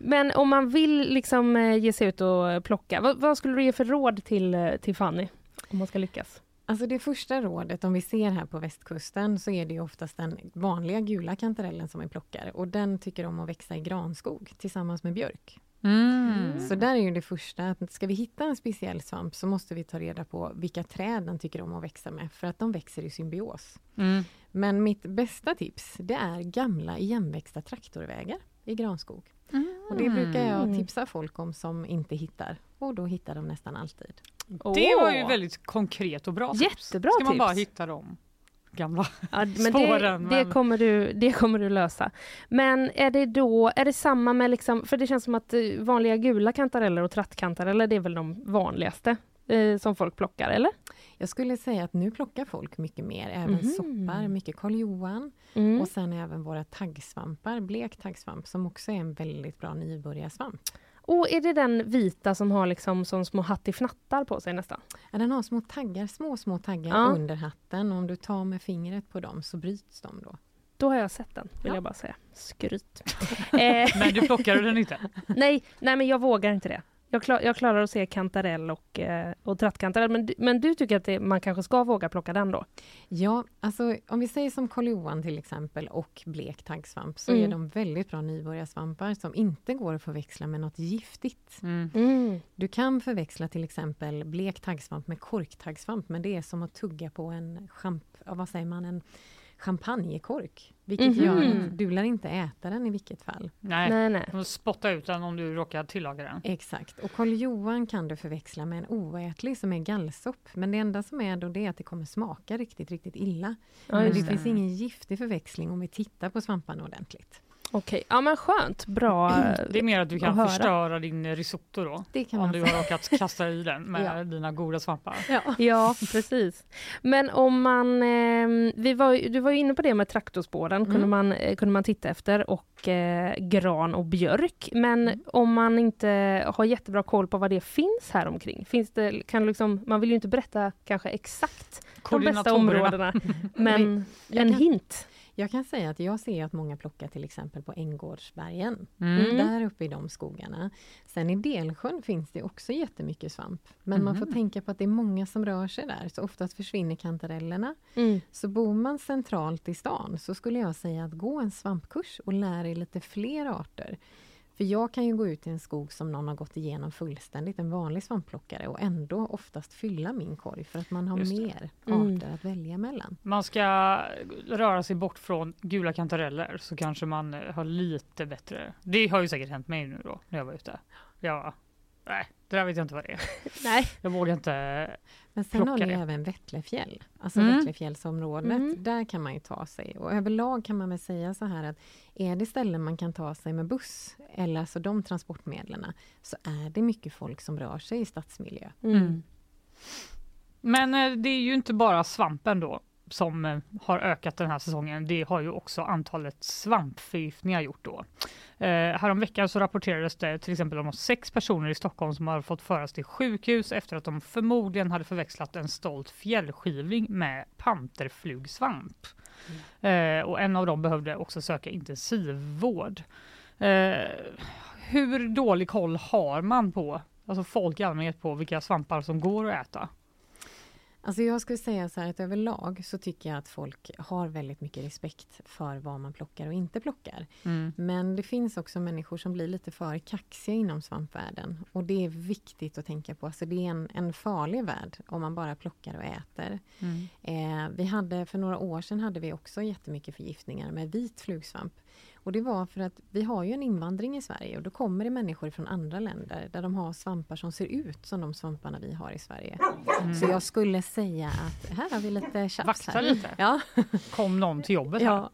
men om man vill liksom eh, ge sig ut och plocka, vad, vad skulle du ge för råd till, eh, till Fanny? Om man ska lyckas. Alltså det första rådet, om vi ser här på västkusten, så är det ju oftast den vanliga gula kantarellen som vi plockar. Och den tycker om att växa i granskog tillsammans med björk. Mm. Så där är ju det första, att ska vi hitta en speciell svamp så måste vi ta reda på vilka träd den tycker om att växa med, för att de växer i symbios. Mm. Men mitt bästa tips, det är gamla igenväxta traktorvägar i granskog. Och det brukar jag Mm. tipsa folk om som inte hittar. Och då hittar de nästan alltid. Det var ju väldigt konkret och bra tips. Jättebra Ska man tips. bara hitta dem gamla Ja, men det, spåren. det, men- kommer du, det kommer du lösa. Men är det då, är det samma med liksom, för det känns som att eh, vanliga gula kantareller och trattkantareller, det är väl de vanligaste? Eh, som folk plockar, eller? Jag skulle säga att nu plockar folk mycket mer, även Mhm. soppar, mycket Karl Johan Mm. och sen även våra taggsvampar, blek taggsvamp som också är en väldigt bra nybörjarsvamp. Och är det den vita som har liksom som små hattifnattar på sig nästan? Ja, den har små taggar, små små taggar Ja. under hatten och om du tar med fingret på dem så bryts de då. Då har jag sett den, vill Ja. jag bara säga. Skryt. eh, Men du plockade den inte? nej, nej, men jag vågar inte det. Jag, klar, jag klarar att se kantarell och, eh, och trattkantarell, men, du- men du tycker att det, man kanske ska våga plocka den då? Ja, alltså om vi säger som Karl Johan till exempel och blek taggsvamp så Mm. är de väldigt bra nybörjarsvampar som inte går att förväxla med något giftigt. Mm. Mm. Du kan förväxla till exempel blek taggsvamp med korktaggsvamp men det är som att tugga på en, champ, vad säger man, en champagnekork. Vilket Mhm. gör att du lär inte äta den i vilket fall. Nej. Nej, nej. Spotta ut den om du råkar tillaga den. Exakt. Och Karl Johan kan du förväxla med en oätlig som är gallsopp. Men det enda som är då det är att det kommer smaka riktigt, riktigt illa. Ja, Men det det. finns ingen giftig förväxling om vi tittar på svamparna ordentligt. Okej, ja men skönt. Bra. eh, Det är mer att du kan att förstöra din risotto då. Det kan Om du har råkat kasta i den med Ja. dina goda svampar. Ja. Ja, precis. Men om man... Eh, vi var, du var ju inne på det med traktorspåren, kunde, Mm. man, eh, kunde man titta efter, och eh, gran och björk. Men Mm. om man inte har jättebra koll på vad det finns här omkring, finns det, kan liksom, man vill ju inte berätta kanske exakt de bästa områdena, men en hint. Jag kan säga att jag ser att många plockar till exempel på Änggårdsbergen. Mm. Där uppe i de skogarna. Sen i Delsjön finns det också jättemycket svamp. Men man får Mhm. tänka på att det är många som rör sig där. Så oftast försvinner kantarellerna. Mm. Så bor man centralt i stan så skulle jag säga att gå en svampkurs och lär dig lite fler arter. För jag kan ju gå ut i en skog som någon har gått igenom fullständigt, en vanlig svampplockare och ändå oftast fylla min korg för att man har mer Mm. arter att välja mellan. Man ska röra sig bort från gula kantareller så kanske man eh, har lite bättre. Det har ju säkert hänt mig nu då när jag var ute. Ja, nej, det där vet jag inte vad det är. Nej. Jag vågar inte. Men sen har ni det. även Vättlefjäll, alltså Mm. Vättlefjällsområdet. Mm. Där kan man ju ta sig. Och överlag kan man väl säga så här att är det ställen man kan ta sig med buss, eller alltså de transportmedlen, så är det mycket folk som rör sig i stadsmiljö. Mm. Men eh, det är ju inte bara svampen då som eh, har ökat den här säsongen. Det har ju också antalet svampförgiftningar gjort då. Eh, häromveckan så rapporterades det till exempel om sex personer i Stockholm som har fått föras till sjukhus efter att de förmodligen hade förväxlat en stolt fjällskivling med panterflugsvamp. Eh, och en av dem behövde också söka intensivvård. Eh, hur dålig koll har man på, alltså folk i allmänhet på vilka svampar som går att äta? Alltså jag skulle säga så här att överlag så tycker jag att folk har väldigt mycket respekt för vad man plockar och inte plockar. Men det finns också människor som blir lite för kaxiga inom svampvärlden. Och det är viktigt att tänka på. Alltså det är en, en farlig värld om man bara plockar och äter. Mm. Eh, vi hade, för några år sedan hade vi också jättemycket förgiftningar med vit flugsvamp. Och det var för att vi har ju en invandring i Sverige och då kommer det människor från andra länder där de har svampar som ser ut som de svamparna vi har i Sverige. Så jag skulle säga att här har vi lite tjafs Vakta lite. Ja, Kom någon till jobbet här? ja.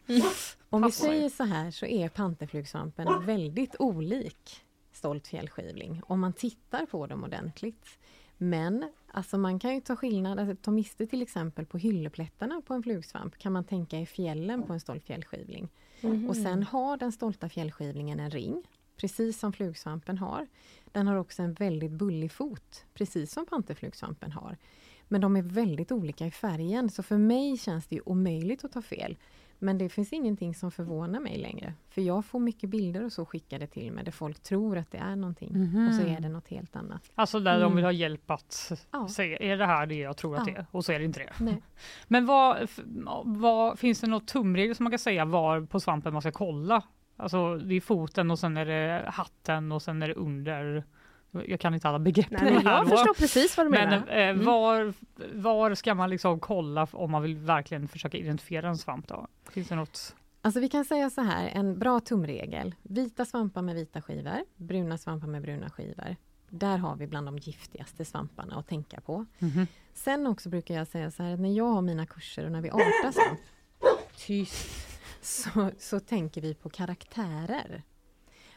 Om vi er. säger så här så är panterflugsvampen väldigt olik stolt fjällskivling om man tittar på dem ordentligt. Men alltså man kan ju ta skillnad, alltså, ta miste till exempel på hylleplättarna på en flugsvamp kan man tänka i fjällen på en stolt fjällskivling. Mhm. Och sen har den stolta fjällskivlingen en ring, precis som flugsvampen har. Den har också en väldigt bullig fot, precis som panterflugsvampen har. Men de är väldigt olika i färgen, så för mig känns det ju omöjligt att ta fel. Men det finns ingenting som förvånar mig längre. För jag får mycket bilder och så skickade till mig där folk tror att det är någonting och så är det något helt annat. Alltså där de Mm. vill ha hjälp att Ja. säga, är det här det jag tror att Ja. det är? Och så är det inte det. Nej. Men vad, vad, finns det något tumregel som man kan säga var på svampen man ska kolla? Alltså det är foten och sen är det hatten och sen är det under. Jag kan inte alla begrepp. Nej, men jag förstår precis vad du Men menar. eh, var, var ska man liksom kolla om man vill verkligen försöka identifiera en svamp då? Finns det något? Alltså vi kan säga så här, en bra tumregel. Vita svampar med vita skivor, bruna svampar med bruna skivor. Där har vi bland de giftigaste svamparna att tänka på. Sen också brukar jag säga så här att när jag har mina kurser och när vi artar svamp Tyst! Så, så tänker vi på karaktärer.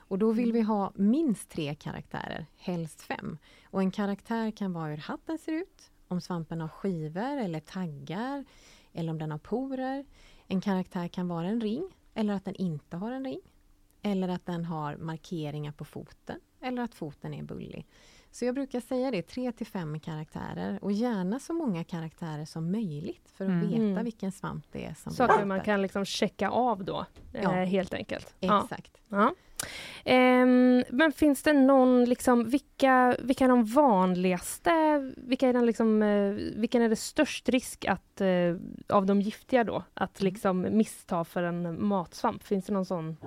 Och då vill vi ha minst tre karaktärer, helst fem. Och en karaktär kan vara hur hatten ser ut, om svampen har skivor eller taggar, eller om den har porer. En karaktär kan vara en ring, eller att den inte har en ring. Eller att den har markeringar på foten, eller att foten är bullig. Så jag brukar säga det, tre till fem karaktärer och gärna så många karaktärer som möjligt för att Mm. veta Mm. vilken svamp det är som Saker vi man kan liksom checka av då, Ja. eh, helt enkelt. Exakt. Ja. Ehm, men finns det någon, liksom, vilka, vilka är de vanligaste, vilka är den liksom, eh, vilken är det störst risk att, eh, av de giftiga då, att liksom missta för en matsvamp? Finns det någon sån?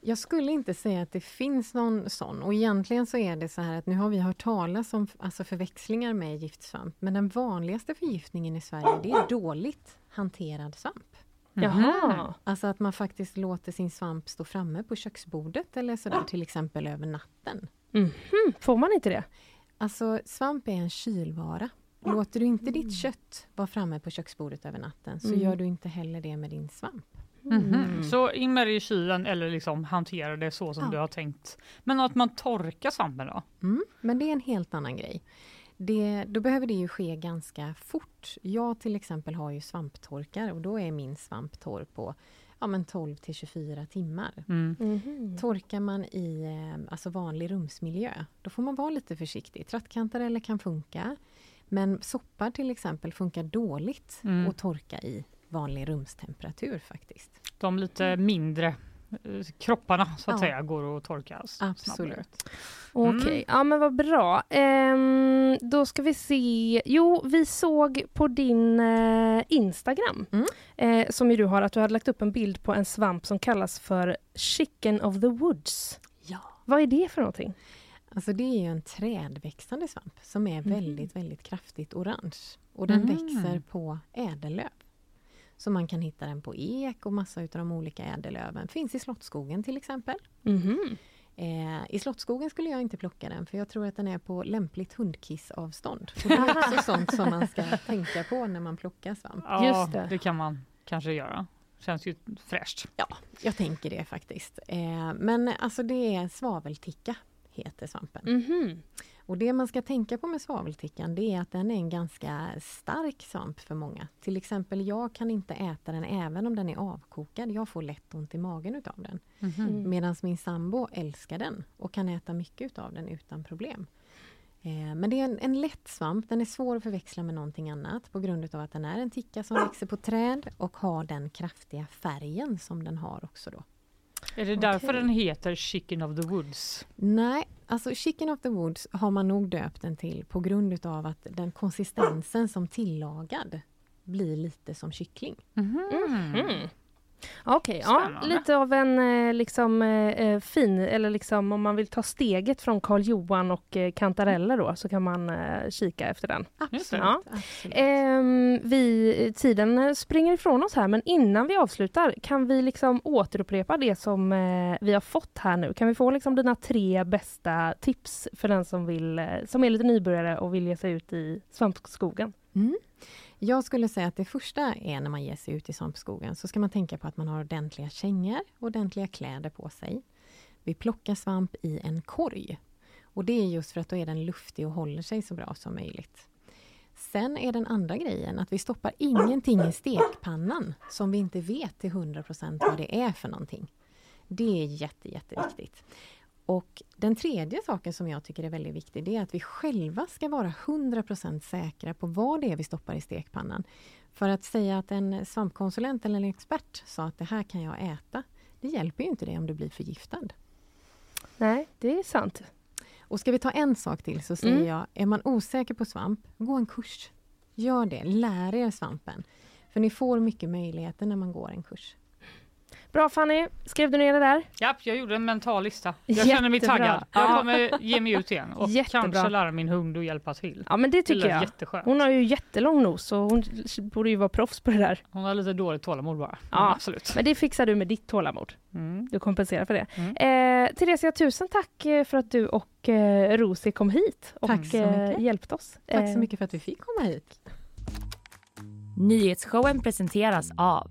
Jag skulle inte säga att det finns någon sån och egentligen så är det så här att nu har vi hört talas om alltså förväxlingar med giftsvamp men den vanligaste förgiftningen i Sverige det är dåligt hanterad svamp. Jaha. Alltså att man faktiskt låter sin svamp stå framme på köksbordet eller sådär till exempel över natten. Mhm, Får man inte det? Alltså svamp är en kylvara. Låter du inte ditt kött vara framme på köksbordet över natten så Mm. gör du inte heller det med din svamp. Mhm. Så in med det i kylen eller liksom hantera det så som Ja. du har tänkt. Men att man torkar svampen då? Mm, men det är en helt annan grej. Det, då behöver det ju ske ganska fort. Jag till exempel har ju svamptorkar och då är min svamp torr på ja, men 12 till 24 timmar. Mm. Mhm. Torkar man i eh, alltså vanlig rumsmiljö, då får man vara lite försiktig. Trattkantareller kan funka, men soppar till exempel funkar dåligt Mm. att torka i vanlig rumstemperatur faktiskt. De lite mindre eh, kropparna så att Ja. säga går att torka s- snabbare. Absolut. Okej, Mm. ja men vad bra. Ehm, då ska vi se. Jo, vi såg på din eh, Instagram, Mm. eh, som ju du har, att du hade lagt upp en bild på en svamp som kallas för Chicken of the Woods. Ja. Vad är det för någonting? Alltså det är ju en trädväxande svamp som är Mhm. väldigt, väldigt kraftigt orange. Och den Mm. växer på ädellöv. Så man kan hitta den på ek och massa utav de olika ädellöven. Finns i Slottsskogen till exempel. Mhm. Eh, I Slottsskogen skulle jag inte plocka den för jag tror att den är på lämpligt hundkissavstånd. Och det är också sånt som man ska tänka på när man plockar svamp. Ja, Just det. det kan man kanske göra. Känns ju fräscht. Jag tänker det faktiskt. Eh, men alltså det är svavelticka, heter svampen. Mhm. Och det man ska tänka på med svaveltickan det är att den är en ganska stark svamp för många. Till exempel jag kan inte äta den även om den är avkokad. Jag får lätt ont i magen utav den. Mm. Medan min sambo älskar den och kan äta mycket utav den utan problem. Eh, men det är en, en lätt svamp, den är svår att förväxla med någonting annat på grund utav att den är en ticka som växer på träd och har den kraftiga färgen som den har också då. Är det därför Okej. den heter Chicken of the Woods? Nej, alltså Chicken of the Woods har man nog döpt den till på grund utav att den konsistensen som tillagad blir lite som kyckling. Mhm. Okej, ja, Spännande. lite av en eh, liksom, eh, eh, fin, eller liksom om man vill ta steget från Karl Johan och kantareller då, så kan man kika efter den. Det. Ja. absolut. Ehm, vi, tiden springer ifrån oss här, men innan vi avslutar, kan vi liksom återupprepa det som vi har fått här nu? Kan vi få liksom dina tre bästa tips för den som, vill, som är lite nybörjare och vill ge sig ut i svampskogen? Mm. Jag skulle säga att det första är när man ger sig ut i svampskogen så ska man tänka på att man har ordentliga kängor, och ordentliga kläder på sig. Vi plockar svamp i en korg. Och det är just för att då är den luftig och håller sig så bra som möjligt. Sen är den andra grejen att vi stoppar ingenting i stekpannan som vi inte vet till 100% vad det är för någonting. Det är jätte, jätteviktigt. Och den tredje saken som jag tycker är väldigt viktig, det är att vi själva ska vara 100% säkra på vad det är vi stoppar i stekpannan. För att säga att en svampkonsulent eller en expert sa att det här kan jag äta, det hjälper ju inte dig om du blir förgiftad. Nej, det är sant. Och ska vi ta en sak till så säger Mm. jag, är man osäker på svamp, gå en kurs. Gör det, lär er svampen. För ni får mycket möjligheter när man går en kurs. Bra Fanny, skrev du ner det där? Japp, jag gjorde en mental lista. Jag känner mig Jättebra. taggad. Jag Ja. kommer ge mig ut igen och Jättebra. kanske lära min hund att hjälpa till. Ja men det Det tycker lät jag. jätteskönt. Hon har ju jättelång nos så hon borde ju vara proffs på det där. Hon har lite dåligt tålamod bara. Ja. Mm, absolut. Men det fixar du med ditt tålamod. Mm. Du kompenserar för det. Mm. Eh, Theresia, tusen tack eh, för att du och eh, Rosie kom hit och Tack så eh, mycket. hjälpte oss. Tack Eh, så mycket för att vi fick komma hit. Nyhetsshowen presenteras av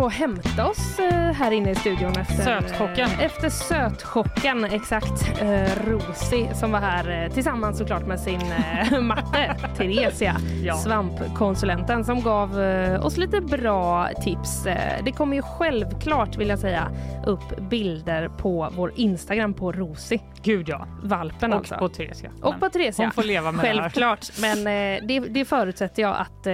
På att hämta oss eh, här inne i studion efter Sötchocken. eh, Efter sötchocken, exakt. Eh, Rosi som var här tillsammans såklart med sin matte, Theresia, Ja. svampkonsulenten som gav oss lite bra tips. Det kommer ju självklart, vill jag säga, upp bilder på vår Instagram på Rosi, Gud ja. valpen Och alltså. på Theresia. Och Men på Theresia. Hon får leva med det här. Självklart, men det, det förutsätter jag att,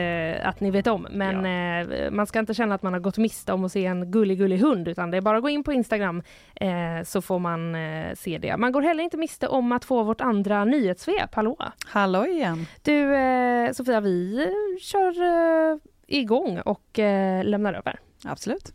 att ni vet om. Men eh, man ska inte känna att man har gått miste om att se en gullig, gullig hund, utan det är bara att gå in på Instagram eh, så får man eh, se det. Man går heller inte miste om att få vårt andra nyhetssvep. Hallå! Hallå igen. Du, eh, Sofia, vi eh, kör eh, igång och eh, lämnar över. Absolut.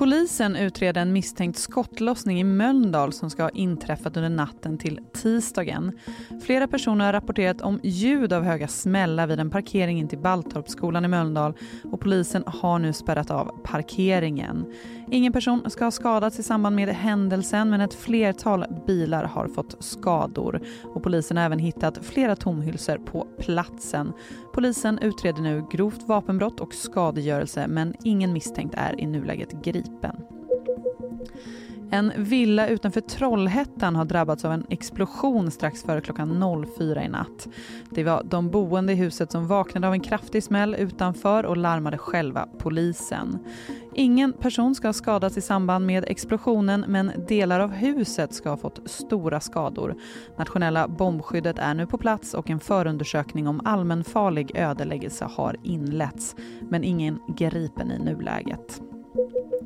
Polisen utreder en misstänkt skottlossning i Mölndal som ska ha inträffat under natten till tisdagen. Flera personer har rapporterat om ljud av höga smällar vid en parkering in till Baltorpsskolan i Mölndal och polisen har nu spärrat av parkeringen. Ingen person ska ha skadats i samband med händelsen men ett flertal bilar har fått skador och polisen har även hittat flera tomhylsor på platsen. Polisen utreder nu grovt vapenbrott och skadegörelse men ingen misstänkt är i nuläget gripen. En villa utanför Trollhättan har drabbats av en explosion strax före klockan 04 i natt. Det var de boende i huset som vaknade av en kraftig smäll utanför och larmade själva polisen. Ingen person ska ha skadats i samband med explosionen men delar av huset ska ha fått stora skador. Nationella bombskyddet är nu på plats och en förundersökning om allmänfarlig ödeläggelse har inletts. Men ingen gripen i nuläget.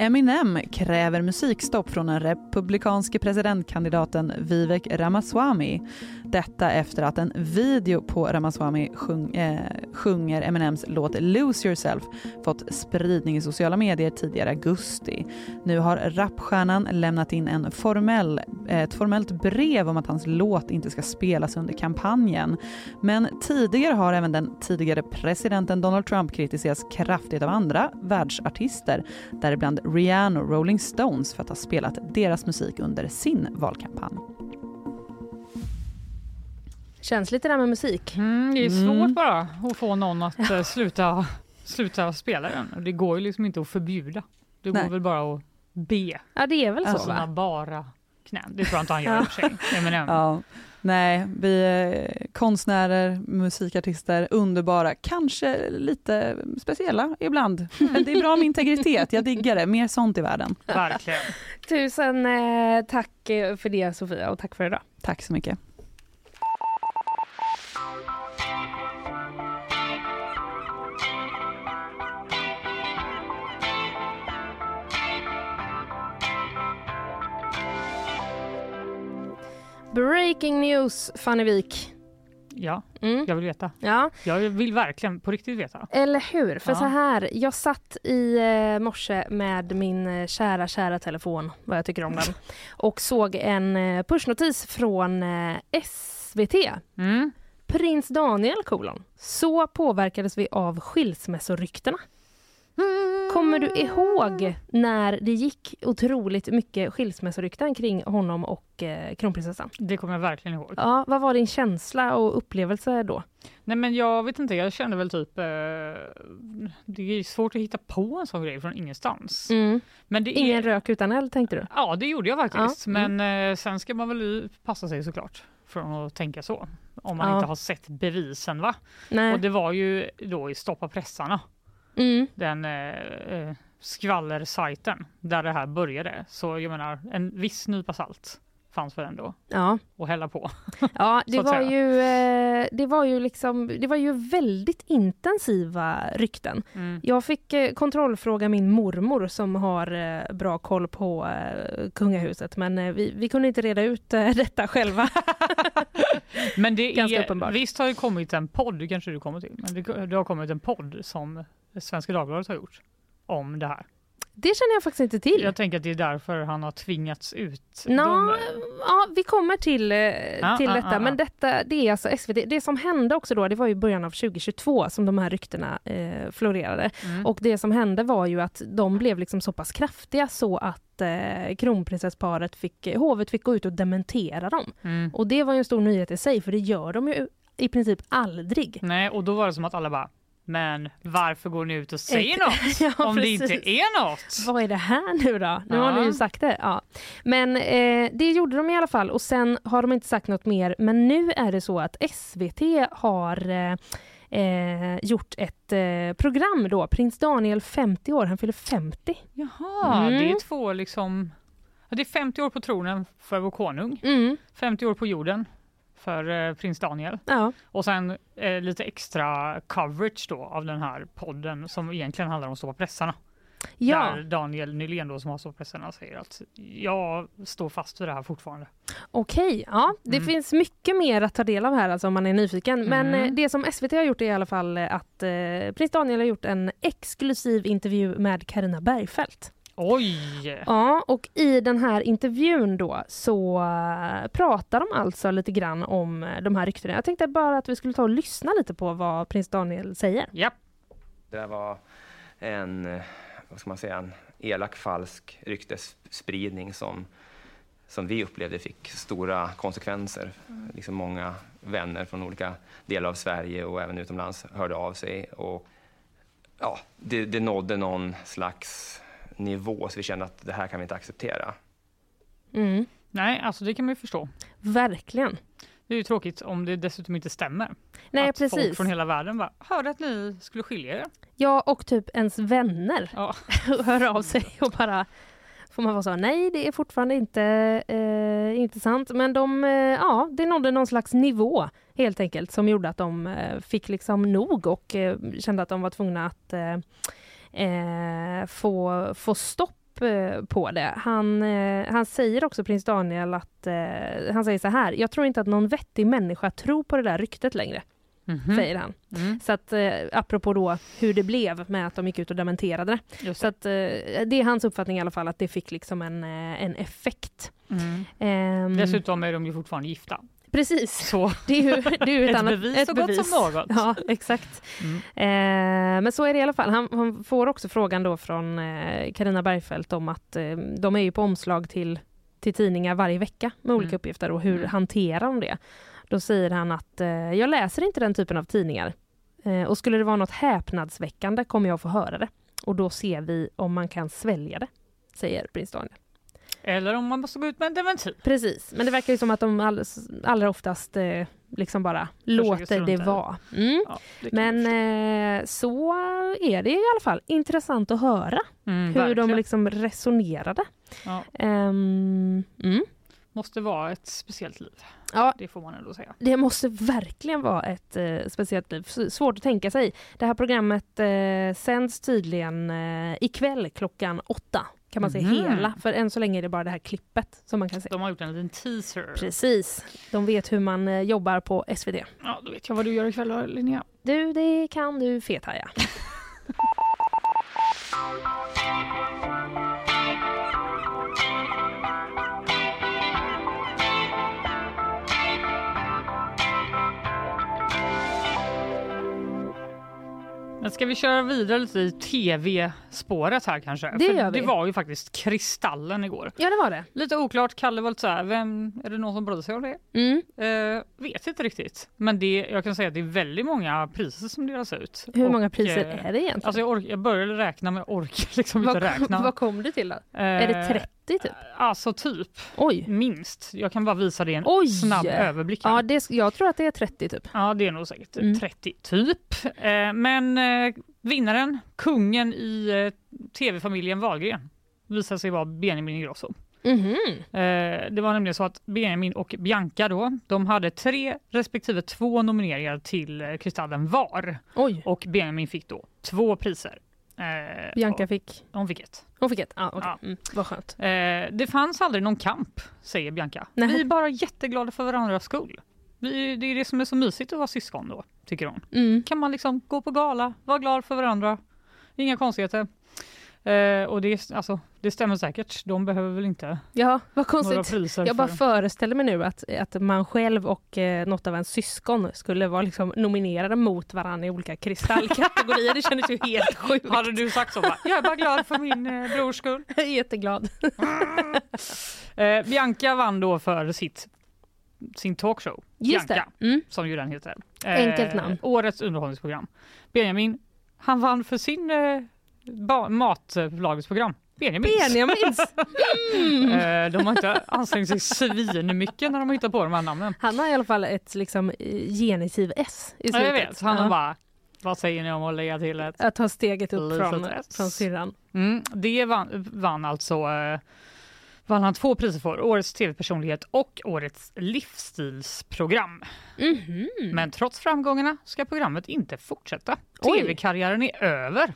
Eminem kräver musikstopp från den republikanske presidentkandidaten Vivek Ramaswamy. Detta efter att en video på Ramaswamy sjung, eh, sjunger Eminems låt Lose yourself fått spridning i sociala medier tidigare i augusti. Nu har rapstjärnan lämnat in en formell, eh, ett formellt brev om att hans låt inte ska spelas under kampanjen. Men tidigare har även den tidigare presidenten Donald Trump kritiserats kraftigt av andra världsartister, däribland Rihanna och Rolling Stones för att ha spelat deras musik under sin valkampanj. Känns lite där med musik. Mm, det är Mm. svårt bara att få någon att eh, sluta, sluta spela den. Det går ju liksom inte att förbjuda. Det går Nej. väl bara att be Ja, det är väl så va? bara knän. Det tror jag inte han gör i och för sig. Ja, nej, vi är konstnärer, musikartister, underbara, kanske lite speciella ibland. Men det är bra med integritet, jag diggar det. Mer sånt i världen. Verkligen. Tusen eh, tack för det Sofia och tack för idag. Tack så mycket. Breaking news Fanny Wik. Ja, Mm. jag vill veta. Ja, Jag vill verkligen på riktigt veta. eller hur? För Ja. så här, jag satt i eh, morse med min eh, kära, kära telefon, vad jag tycker om den, och såg en eh, pushnotis från SVT. Mm. Prins Daniel, kolon. Så påverkades vi av skilsmässoryktena. Kommer du ihåg när det gick otroligt mycket skilsmässorykten kring honom och eh, kronprinsessan? Det kommer jag verkligen ihåg. Ja, vad var din känsla och upplevelse då? Nej men jag vet inte, jag kände väl typ... Eh, det är svårt att hitta på en sån grej från ingenstans. Mm. Men det är, Ingen rök utan eld tänkte du? Ja, det gjorde jag faktiskt. Ja, mm. Men eh, sen ska man väl passa sig såklart från att tänka så. Om man Ja. inte har sett bevisen va? Nej. Och det var ju då i Stoppa pressarna, Mm. den eh, eh, skvallersajten där det här började. Så jag menar, en viss nypa salt fanns väl ändå Ja, att hälla på. ja det, var säga. ju, eh, det var ju liksom, det var ju väldigt intensiva rykten. Mm. Jag fick eh, kontrollfråga min mormor som har bra koll på kungahuset men vi, vi kunde inte reda ut detta själva. Men det Ganska är, uppenbart. visst har det kommit en podd, kanske du kommer till, men det, det har kommit en podd som Svenska Dagbladet har gjort om det här. Det känner jag faktiskt inte till. Jag tänker att det är därför han har tvingats ut. Nå, De- ja, vi kommer till, eh, till ja, detta, ja, men detta det är alltså SVT. Det som hände också då, det var i början av 2022 som de här ryktena eh, florerade. Mm. Och det som hände var ju att de blev liksom så pass kraftiga så att eh, kronprinsessparet fick, hovet fick gå ut och dementera dem. Mm. Och det var ju en stor nyhet i sig, för det gör de ju i princip aldrig. Nej, och då var det som att alla bara, men varför går ni ut och säger Ex- något? Ja, om det precis. inte är något. Vad är det här nu då? Nu har Ja. ni ju sagt det. Ja. Men eh, det gjorde de i alla fall och sen har de inte sagt något mer. Men nu är det så att SVT har eh, eh, gjort ett eh, program då. Prins Daniel 50 år, han fyller 50. Jaha, Mm. det är två liksom, det är 50 år på tronen för vår konung, Mm. 50 år på jorden för eh, prins Daniel Ja. och sen eh, lite extra coverage då av den här podden som egentligen handlar om Stå på pressarna. Ja, Där Daniel Nylén då som har Stå på pressarna säger att jag står fast vid det här fortfarande. okej. Ja, det Mm. finns mycket mer att ta del av här alltså, om man är nyfiken. Men Mm. eh, det som SVT har gjort är i alla fall eh, att eh, prins Daniel har gjort en exklusiv intervju med Karina Bergfeldt. Oj! Ja, och i den här intervjun då så eh, pratar de alltså lite grann om eh, de här ryktena. Jag tänkte bara att vi skulle ta och lyssna lite på vad prins Daniel säger. Ja, Det där var en, eh, vad ska man säga, en elak falsk ryktesspridning som, som vi upplevde fick stora konsekvenser. Liksom många vänner från olika delar av Sverige och även utomlands hörde av sig. Och, ja, det, det nådde någon slags nivå så vi kände att det här kan vi inte acceptera. Mm, nej alltså det kan man ju förstå. verkligen. Det är ju tråkigt om det dessutom inte stämmer. Nej, att folk precis. från hela världen bara hörde att ni skulle skilja er. Ja, och typ ens vänner Ja. hör av sig och bara får man vara så, nej det är fortfarande inte, eh, inte sant. Men de, eh, ja, det nådde någon slags nivå helt enkelt som gjorde att de eh, fick liksom nog och eh, kände att de var tvungna att eh, få, få stopp eh, på det. Han, eh, han säger också, prins Daniel, att eh, han säger så här, jag tror inte att någon vettig människa tror på det där ryktet längre, Mhm. säger han. Mm, Så att eh, apropå då hur det blev med att de gick ut och dementerade det. just Så att eh, det är hans uppfattning i alla fall att det fick liksom en, en effekt. Mm. Ehm, Dessutom är de ju fortfarande gifta. Precis, Så det är ju, det är ju ett, ett annat, bevis ett så gott bevis. som något. Ja, exakt. Mm. Eh, men så är det i alla fall. Han, han får också frågan då från Karina Bergfeldt om att eh, de är ju på omslag till, till tidningar varje vecka med olika Mm. uppgifter och hur Mm. hanterar de det? Då säger han att eh, jag läser inte den typen av tidningar eh, och skulle det vara något häpnadsväckande kommer jag få höra det och då ser vi om man kan svälja det, säger prins Daniel. Eller om man måste gå ut med en dementi. Precis, men det verkar ju som att de all, allra oftast eh, liksom bara låter strunta i det vara. Mm. Ja, det Men eh, så är det i alla fall intressant att höra mm, hur de verkligen. liksom resonerade. ja, Ehm, mm. måste vara ett speciellt liv. Ja, Det får man ändå säga. det måste verkligen vara ett eh, speciellt liv. Svårt att tänka sig. Det här programmet eh, sänds tydligen eh, ikväll klockan åtta. Kan man säga Mhm. hela, för än så länge är det bara det här klippet som man kan se. De har gjort en liten teaser. Precis, de vet hur man eh, jobbar på SVT. Ja, då vet jag vad du gör ikväll Linnea. Du, det kan du fethaja. Men ska vi köra vidare lite i tv-spåret här kanske? Det För gör vi. det var ju faktiskt Kristallen igår. Ja, det var det. Lite oklart, Kalle var lite så här, vem, är det någon som brydde sig om det? Mm. Eh, vet inte riktigt. Men det, jag kan säga att det är väldigt många priser som delas ut. Hur Och, många priser eh, är det egentligen? Alltså jag, ork, jag började räkna men jag orkar liksom vad, inte räkna. vad kom du till då? Eh, Är det 30 typ? Alltså typ, Oj! minst. Jag kan bara visa dig en Oj! snabb överblick. här. Ja, det, jag tror att det är 30 typ. Ja, det är nog säkert Mm. 30 typ. Eh, men eh, vinnaren, kungen i eh, tv-familjen Wahlgren, visade sig vara Benjamin Ingrosso. Mhm. Eh, det var nämligen så att Benjamin och Bianca då, de hade tre respektive två nomineringar till eh, Kristallen var Oj, och Benjamin fick då två priser. Eh, Bianca och fick... hon fick ett. Hon fick ett? Ja, okej. Ja. Mm, vad skönt. Eh, det fanns aldrig någon kamp, säger Bianca. Nej. Vi är bara jätteglada för varandras skull. Vi, det är det som är så mysigt att vara syskon då, tycker hon. Mm. kan man liksom gå på gala, vara glad för varandra. Inga konstigheter. Eh, och det, alltså, det stämmer säkert. De behöver väl inte Ja, vad några konstigt. priser. Jag bara för- föreställer mig nu att, att man själv och eh, något av ens syskon skulle vara liksom nominerade mot varandra i olika kristallkategorier. Det kändes ju helt sjukt. Hade du sagt så? Bara, jag är bara glad för min eh, brors skull. Jag är jätteglad. Eh, Bianca vann då för sitt, sin talkshow. Just Bianca. Mm. som ju den heter. Enkelt namn. Årets underhållningsprogram. Benjamin, han vann för sin eh, matlagningsprogram. Benjamins. Benjamins! Mm. De har inte ansträngt sig svinmycket när de har hittat på de här namnen. Han har i alla fall ett liksom, genitiv S i Ja, slutet. jag vet, han har Ja. bara, vad säger ni om att lägga till ett Att ta steget upp från, S. från syrran. Mm, det vann, vann alltså eh, vann han två priser för. Årets tv-personlighet och årets livsstilsprogram. Mhm. Men trots framgångarna ska programmet inte fortsätta. Tv-karriären är över.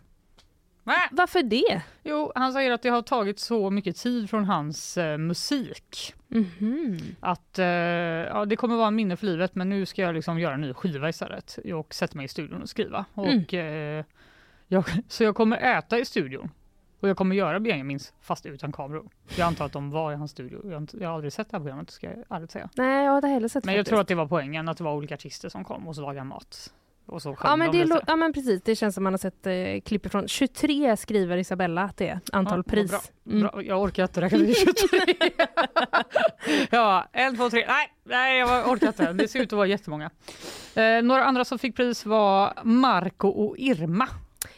Nä. Varför det? Jo, han säger att det har tagit så mycket tid från hans eh, musik. Mhm. Att eh, ja, det kommer vara en minne för livet men nu ska jag liksom göra en ny skiva istället och sätta mig i studion och skriva. Och, eh, jag, så jag kommer äta i studion och jag kommer göra Benjamins fast utan kameror. Jag antar att de var i hans studio. Jag har, jag har aldrig sett det här programmet ska jag ärligt säga. Nej, jag har inte heller sett Men jag faktiskt. tror att det var poängen, att det var olika artister som kom och så lagade mat. Ja men, de det ja men precis, det känns som man har sett eh, klipp ifrån. 23 skriver Isabella att det är antal Ja, pris. Bra. Mm. Bra. Jag orkar inte räkna till 23. ja, en, två, tre. Nej, nej, jag orkar inte. Det ser ut att vara jättemånga. Eh, några andra som fick pris var Marco och Irma.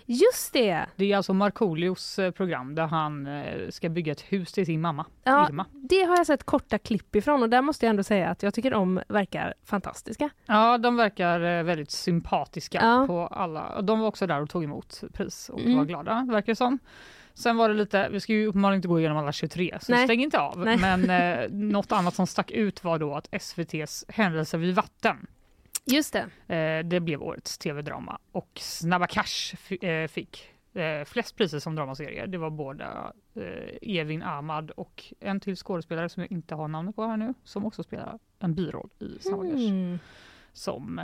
Just det! Det är alltså Markoolios eh, program där han eh, ska bygga ett hus till sin mamma Ja, Irma. det har jag sett korta klipp ifrån och där måste jag ändå säga att jag tycker de verkar fantastiska. Ja, de verkar eh, väldigt sympatiska Ja. på alla. De var också där och tog emot pris och Mm. var glada, verkar det som. Sen var det lite, vi ska ju uppenbarligen inte gå igenom alla 23, så Nej. stäng inte av. Nej. Men eh, något annat som stack ut var då att SVTs Händelser vid vatten, Just det. eh, det blev årets tv-drama. Och Snabba Cash eh, fick eh, flest priser som dramaserie. Det var båda Evin Ahmad och en till skådespelare som jag inte har namnet på här nu, som också spelar en biroll i Snabba Cash Mm. som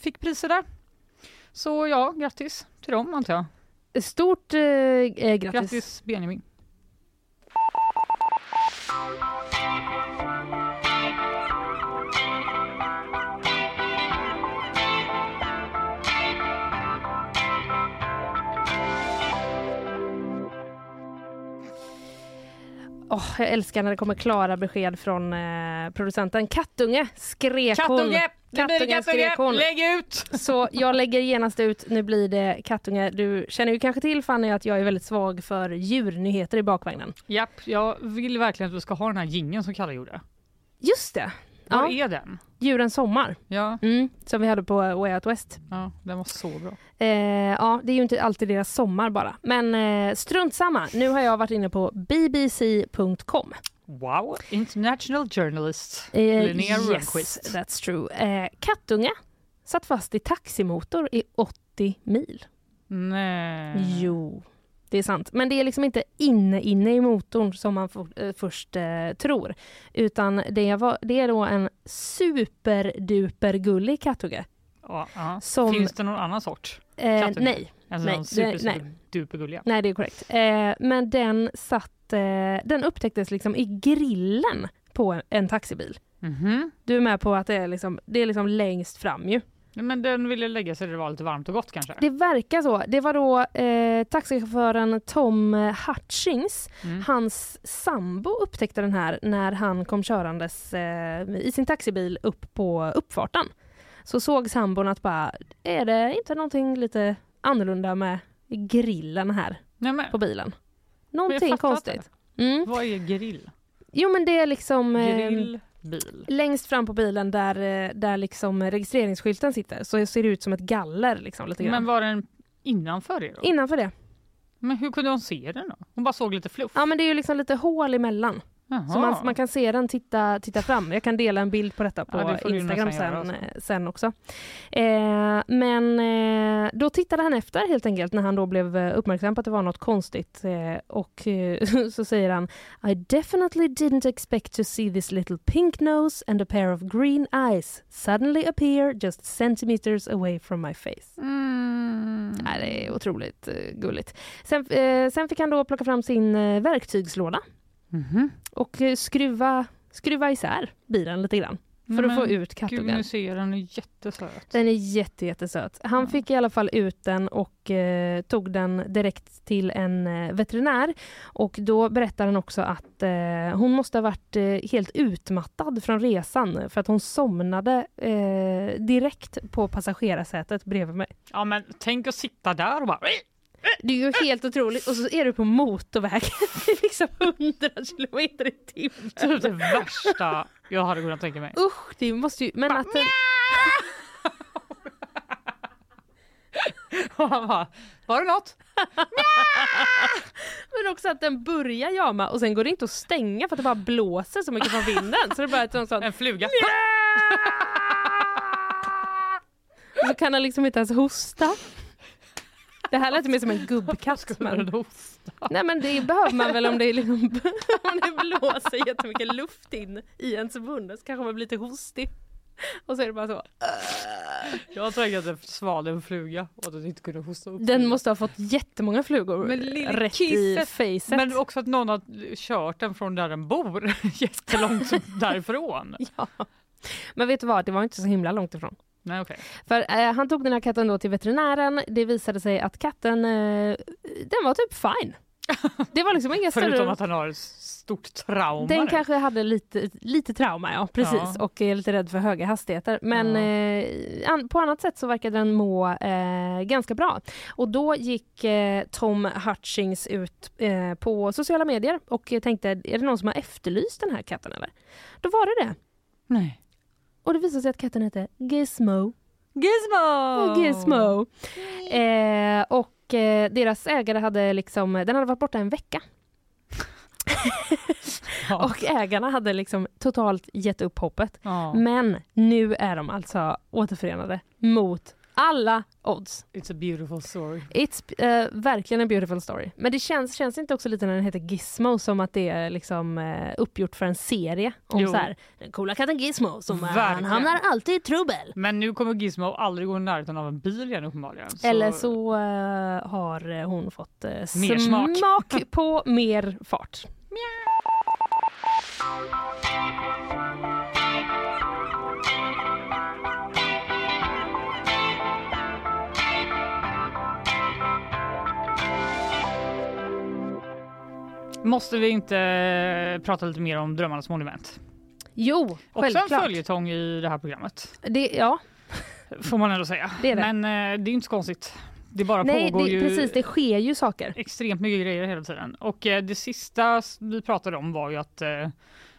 fick priser där. Så ja, grattis till dem antar jag. Stort eh, grattis. Grattis Benjamin. Åh, jag älskar när det kommer klara besked från eh, producenten. Kattunge skrek hon. Kattunge! Blir det Kattunge skrek hon. kattunge! Lägg ut! Så jag lägger genast ut, nu blir det kattunge. Du känner ju kanske till Fanny att jag är väldigt svag för djurnyheter i bakvagnen. Japp, jag vill verkligen att du ska ha den här jingeln som Kalle gjorde. Just det! Var Ja, är den? Djurens sommar. Ja, Mm, som vi hade på Way Out West. ja, den var så bra. Eh, ja, det är ju inte alltid deras sommar bara. Men eh, strunt samma. Nu har jag varit inne på bbc.com. Wow, international journalist Eh, Linnea yes, Rönnqvist. that's true. Eh, kattunge satt fast i taximotor i 80 mil. Nej. Jo, det är sant. Men det är liksom inte inne inne i motorn som man for, eh, först eh, tror. Utan det, var, det är då en superdupergullig kattunge. Ja. Som- Finns det någon annan sort? Eh, Kattunge? nej, Alltså Nej, super, super nej. dupergulliga? nej, det är korrekt. Eh, men den satt, eh, den upptäcktes liksom i grillen på en, en taxibil. Mhm. Du är med på att det är liksom, det är liksom längst fram ju. Men den ville lägga sig där det var lite varmt och gott kanske? Det verkar så. Det var då eh, taxichauffören Tom Hutchings. Mm. Hans sambo upptäckte den här när han kom körandes eh, i sin taxibil upp på uppfarten. Så såg sambon att bara, är det inte någonting lite annorlunda med grillen här Nej, men, på bilen? Någonting konstigt. Mm. Vad är grill? Jo men det är liksom eh, Grill, bil. längst fram på bilen där, eh, där liksom registreringsskylten sitter så ser det ut som ett galler liksom lite grann. Men var den innanför det då? Innanför det. Men hur kunde hon se den då? Hon bara såg lite fluff? Ja men det är ju liksom lite hål emellan. Så man, man kan se den titta, titta fram. Jag kan dela en bild på detta på Ja, det Instagram sen, eh, sen också. Eh, men eh, då tittade han efter helt enkelt när han då blev eh, uppmärksam på att det var något konstigt. Eh, och eh, så säger han I definitely didn't expect to see this little pink nose and a pair of green eyes suddenly appear just centimeters away from my face. Mm. Nej, det är otroligt gulligt. Sen, sen fick han då plocka fram sin verktygslåda Mhm. och eh, skruva, skruva isär bilen lite grann för att få ut Gud, kattungen. nu ser jag den är jättesöt. Den är jätte, jättesöt. Han Ja. fick i alla fall ut den och eh, tog den direkt till en eh, veterinär. Och då berättar han också att eh, hon måste ha varit eh, helt utmattad från resan för att hon somnade eh, direkt på passagerarsätet bredvid mig. Ja men tänk att sitta där och bara Det är ju helt otroligt. Och så är du på motorvägen i liksom 100 kilometer i timmen. typ det värsta jag hade kunnat tänka mig. Usch, det måste ju... Men att den, Och han bara, var det något? Men också att den börjar jama och sen går det inte att stänga för att det bara blåser så mycket från vinden. Så det bara ett sånt En fluga. och så kan han liksom inte ens hosta. Det här lät mer som en gubbkatt. Men, nej men det behöver man väl om det, är liksom, om det blåser jättemycket luft in i ens mun så kanske man blir lite hostig. Och så är det bara så. Jag tänker att den svalde en fluga och att den inte kunde hosta upp. Den måste ha fått jättemmånga flugor Men rätt i kisset. facet. Men också att någon har kört den från där den bor jättelångt därifrån. Ja. Men vet du vad, det var inte så himla långt ifrån. Nej okej. För eh, han tog den här katten då till veterinären. Det visade sig att katten, eh, den var typ fine. Det var liksom inga Förutom större... att han har stort trauma. Den kanske hade lite, lite trauma, ja precis. Ja. Och är lite rädd för höga hastigheter. Men Ja. eh, på annat sätt så verkade den må eh, ganska bra. Och då gick eh, Tom Hutchings ut eh, på sociala medier och tänkte, är det någon som har efterlyst den här katten eller? Då var det det. Nej. Och det visade sig att katten hette Gizmo. Gizmo! Gizmo. Eh, och eh, deras ägare hade liksom, den hade varit borta en vecka. Ja. Och ägarna hade liksom totalt gett upp hoppet. Ja. Men nu är de alltså återförenade mot alla odds. It's a beautiful story. It's eh, verkligen en beautiful story. Men det känns, känns inte också lite när den heter Gizmo som att det är liksom eh, uppgjort för en serie om Jo. så här, den coola katten Gizmo som eh, han Verkligen. hamnar alltid i trubbel. Men nu kommer Gizmo aldrig gå i närheten av en bil igen uppenbarligen. Så... Eller så eh, har hon fått eh, Mer smak. smak på mer fart. Måste vi inte eh, prata lite mer om Drömmarnas monument? Jo, Också en självklart. följetong i det här programmet, Det, ja, får man ändå säga. Det det. Men eh, det är inte så konstigt. Det bara nej, pågår det, ju precis, det sker ju saker. extremt mycket grejer hela tiden. Och eh, det sista vi pratade om var ju att eh, eh,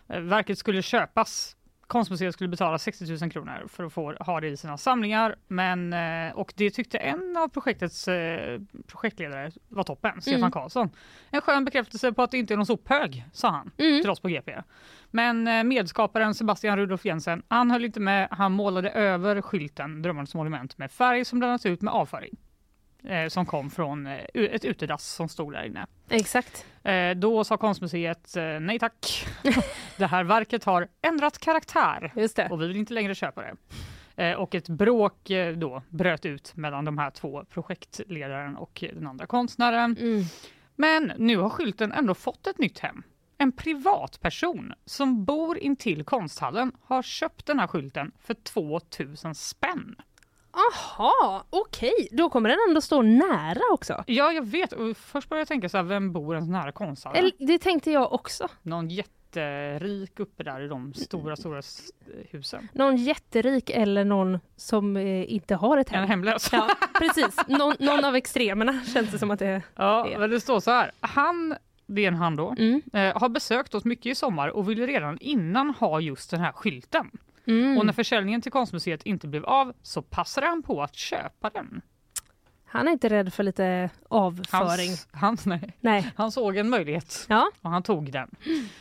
verket skulle köpas. Konstmuseet skulle betala 60 000 kronor för att få ha det i sina samlingar. Men, eh, och det tyckte en av projektets eh, projektledare var toppen, Stefan Mm. Karlsson. En skön bekräftelse på att det inte är någon sophög, sa han Mm. till oss på GP. Men eh, medskaparen Sebastian Rudolf Jensen, han höll inte med. Han målade över skylten Drömmarnas monument med färg som blandats ut med avföring. Eh, som kom från eh, ett utedass som stod där inne. Exakt. Eh, då sa konstmuseet nej tack. det här verket har ändrat karaktär och vi vill inte längre köpa det. Och ett bråk då bröt ut mellan de här två projektledaren och den andra konstnären. Mm. Men nu har skylten ändå fått ett nytt hem. En privatperson som bor intill konsthallen har köpt den här skylten för 2000 spänn. Aha, okej. Då kommer den ändå stå nära också. Ja, jag vet. Och först började jag tänka så här, vem bor ens nära konsthallen? Eller, det tänkte jag också. Någon jätterik uppe där i de stora, stora s- husen. Någon jätterik eller någon som eh, inte har ett En hem. hemlös. Ja, precis. Någon, någon av extremerna känns det som att det är. Ja, Det. men det står så här. Han, det är en han då, Mm. eh, har besökt oss mycket i sommar och ville redan innan ha just den här skylten. Mm. Och när försäljningen till konstmuseet inte blev av så passade han på att köpa den. Han är inte rädd för lite avföring. Hans, han, nej, Nej. han såg en möjlighet Ja. och han tog den.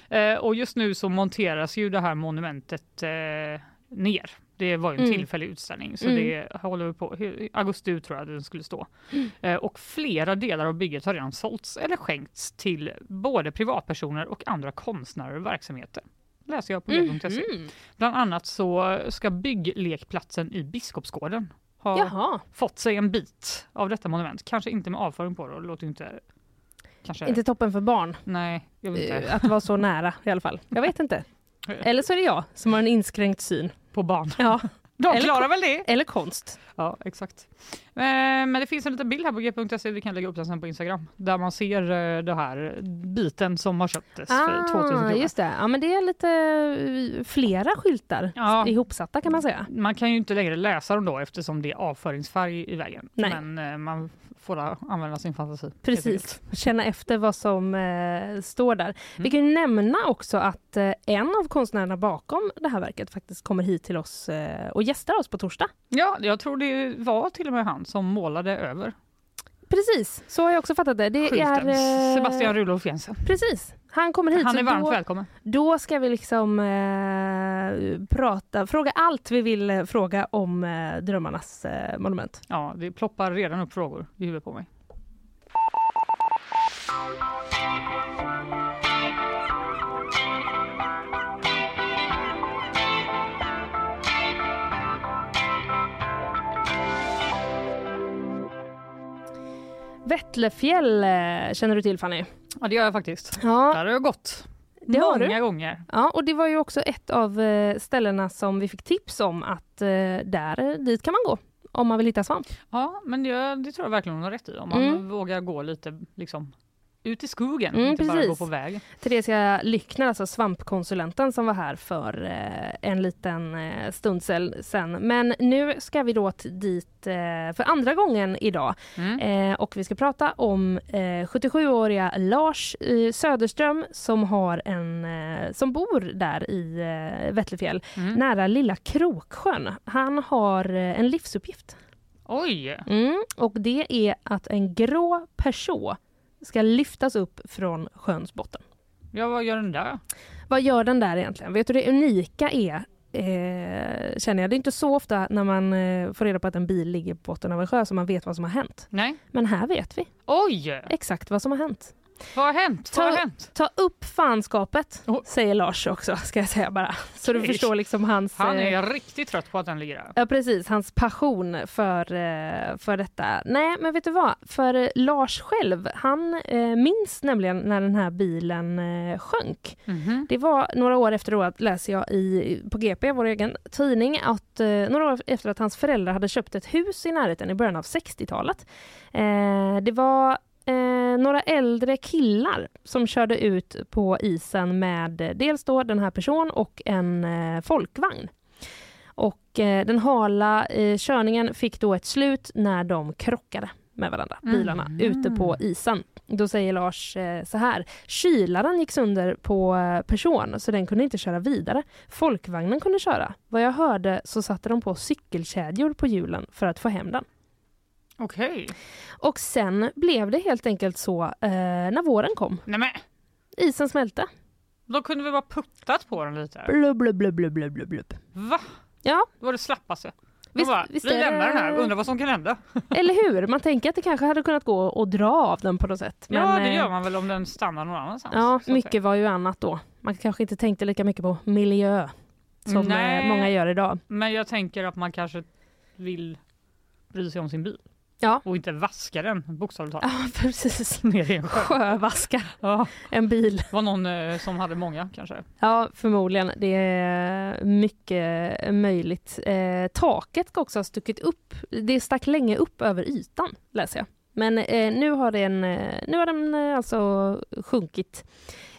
Eh, och just nu så monteras ju det här monumentet eh, ner. Det var ju en Mm. tillfällig utställning så Mm. det håller vi på. Augusti ut tror jag den skulle stå. Eh, och flera delar av bygget har redan sålts eller skänkts till både privatpersoner och andra konstnärer och verksamheter. Läser jag på Mm. webb.se. Bland annat så ska bygglekplatsen i Biskopsgården har Jaha, fått sig en bit av detta monument. Kanske inte med avföring på det, det låter inte... Kanske... inte toppen för barn. Nej, jag vet inte. Eh, Att vara så nära i alla fall. Jag vet inte. Eller så är det jag som har en inskränkt syn. På barn. Ja, De Eller klarar väl det? eller konst. Ja, exakt. Eh, Men det finns en liten bild här på g.se, vi kan lägga upp den sen på Instagram, där man ser eh, det här biten som har köptes för 2000 Ah, kronor. just det. Ja, men det är lite eh, flera skyltar Ja. ihopsatta kan man säga. Man kan ju inte längre läsa dem då eftersom det är avföringsfärg i vägen. Nej. Men man får använda sin fantasi. Precis, känna efter vad som eh, står där. Vi Mm. kan ju nämna också att eh, en av konstnärerna bakom det här verket faktiskt kommer hit till oss eh, och gästar oss på torsdag. Ja, jag tror det var till och med han som målade över Precis, så har jag också fattat det. Det skylten. är... eh, Sebastian Rudolf Jensen. Precis, han kommer hit. Han är varmt då, välkommen. då ska vi liksom eh, prata, fråga allt vi vill eh, fråga om eh, Drömmarnas eh, monument. Ja, det ploppar redan upp frågor i huvudet på mig. Vettlefjäll eh, känner du till Fanny? Ja, det gör jag faktiskt. Ja, Där har jag gått. Det har Många du. gånger. Ja, och det var ju också ett av eh, ställena som vi fick tips om att eh, där, dit kan man gå om man vill hitta svamp. Ja, men det, det tror jag verkligen hon har rätt i. Om man Mm. vågar gå lite liksom, ut i skogen, Mm, inte bara precis. gå på väg. Theresia Lyckner, alltså svampkonsulenten som var här för eh, en liten eh, stund sen. Men nu ska vi då dit eh, för andra gången idag Mm. eh, och vi ska prata om eh, 77-åriga Lars eh, Söderström som, har en, eh, som bor där i eh, Vettlefjäll Mm. nära lilla Kroksjön. Han har eh, en livsuppgift. Oj! Mm, och det är att en grå person ska lyftas upp från sjöns botten. Ja, vad gör den där? Vad gör den där egentligen? Vet du det unika är, eh, känner jag, det är inte så ofta när man eh, får reda på att en bil ligger på botten av en sjö som man vet vad som har hänt. Nej. Men här vet vi Oj! exakt vad som har hänt. Vad har hänt? Ta- Vad har hänt? Ta upp fanskapet, Oh. säger Lars också, ska jag säga bara. Så du Okej. förstår liksom hans... Han eh, är riktigt trött på att den ligger. Ja precis, hans passion för, eh, för detta. Nej men vet du vad, för eh, Lars själv, han eh, minns nämligen när den här bilen eh, sjönk. Mhm. Det var några år efteråt, läser jag i, på GP, vår egen tidning, att eh, några år efter att hans föräldrar hade köpt ett hus i närheten i början av 60-talet. Eh, det var eh, några äldre killar som körde ut på isen med eh, dels då den här personen och en eh, folkvagn. Och eh, den hala eh, körningen fick då ett slut när de krockade med varandra, bilarna, Mhm. ute på isen. Då säger Lars eh, så här. Kylaren gick sönder på eh, person så den kunde inte köra vidare. Folkvagnen kunde köra. Vad jag hörde så satte de på cykelkedjor på hjulen för att få hem den. Okej. Och sen blev det helt enkelt så eh, när våren kom. Nej men, Isen smälte. då kunde vi bara puttat på den lite. Blub, blub, blub, blub, blub, blub. Va? Ja, Det var det slappaste. Visst- bara, visst vi lämnar det- den här, undrar vad som kan hända. eller hur? Man tänker att det kanske hade kunnat gå att dra av den på något sätt. ja, Men, det eh, gör man väl om den stannar någon annanstans. Ja, mycket var ju annat då. Man kanske inte tänkte lika mycket på miljö som Nej. eh, många gör idag. Men jag tänker att man kanske vill bry sig om sin bil. Ja. Och inte vaska den, bokstavligt talat, Ja, precis. ner i en sjö. Sjövaska Ja, en bil. var någon eh, som hade många kanske. Ja, förmodligen. Det är mycket möjligt. Eh, taket också ha stuckit upp. Det stack länge upp över ytan, läser jag. Men eh, nu har den, eh, nu har den eh, alltså sjunkit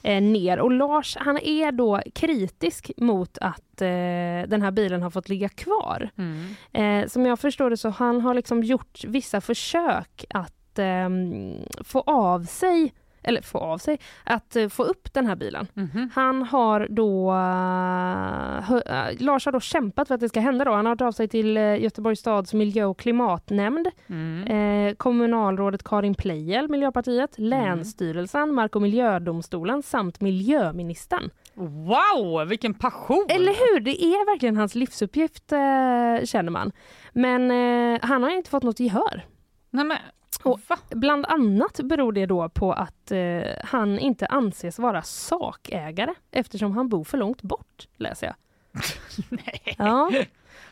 eh, ner. Och Lars, han är då kritisk mot att eh, den här bilen har fått ligga kvar. Mm. Eh, som jag förstår det så han har liksom gjort vissa försök att ehm, få av sig, eller få av sig, att eh, få upp den här bilen. Mhm. Han har då, eh, Lars har då kämpat för att det ska hända då. Han har hört av sig till Göteborgs stads miljö och klimatnämnd, Mm. eh, kommunalrådet Karin Pleijel, Miljöpartiet, Länsstyrelsen, Mark och miljödomstolen samt miljöministern. Wow, vilken passion! Eller hur? Det är verkligen hans livsuppgift eh, känner man. Men eh, han har inte fått något gehör. Nej, men, Och-? Bland annat beror det då på att eh, han inte anses vara sakägare eftersom han bor för långt bort, läser jag. Ja.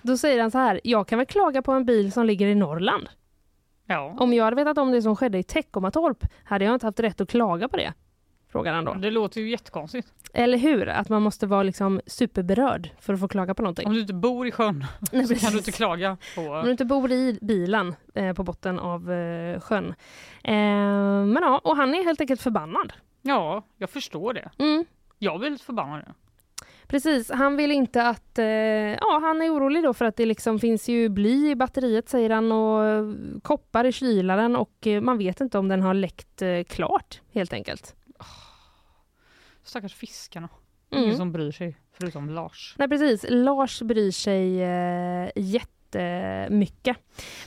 Då säger han så här, jag kan väl klaga på en bil som ligger i Norrland. Ja. Om jag hade vetat om det som skedde i Teckomatorp hade jag inte haft rätt att klaga på det. Frågar han då. Det låter ju jättekonstigt. Eller hur? Att man måste vara liksom superberörd för att få klaga på någonting. Om du inte bor i sjön Nej, så kan du inte klaga Om du på... inte bor i bilen eh, på botten av eh, sjön. Eh, men ja, och han är helt enkelt förbannad. Ja, jag förstår det. Mm. Jag blir lite förbannad nu. Precis, han vill inte att... Eh, ja, han är orolig då för att det liksom finns ju bly i batteriet säger han och koppar i kylaren och eh, man vet inte om den har läckt eh, klart helt enkelt. Stackars fiskarna. Mm. Ingen som bryr sig, förutom Lars. Nej precis, Lars bryr sig eh, jättemycket.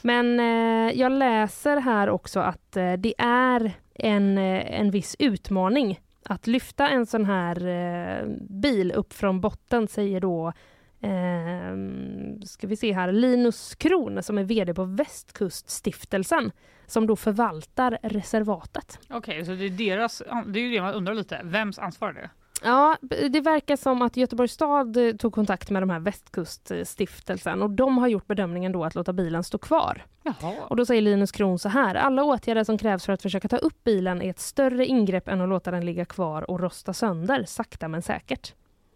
Men eh, jag läser här också att eh, det är en, eh, en viss utmaning att lyfta en sån här eh, bil upp från botten, säger då eh, ska vi se här, Linus Kron som är VD på Västkuststiftelsen som då förvaltar reservatet. Okej, så det är deras... Det är ju det man undrar lite. Vems ansvar är det? Ja, det verkar som att Göteborgs stad tog kontakt med de här Västkuststiftelsen och de har gjort bedömningen då att låta bilen stå kvar. Jaha. Och då säger Linus Kron så här, alla åtgärder som krävs för att försöka ta upp bilen är ett större ingrepp än att låta den ligga kvar och rosta sönder, sakta men säkert.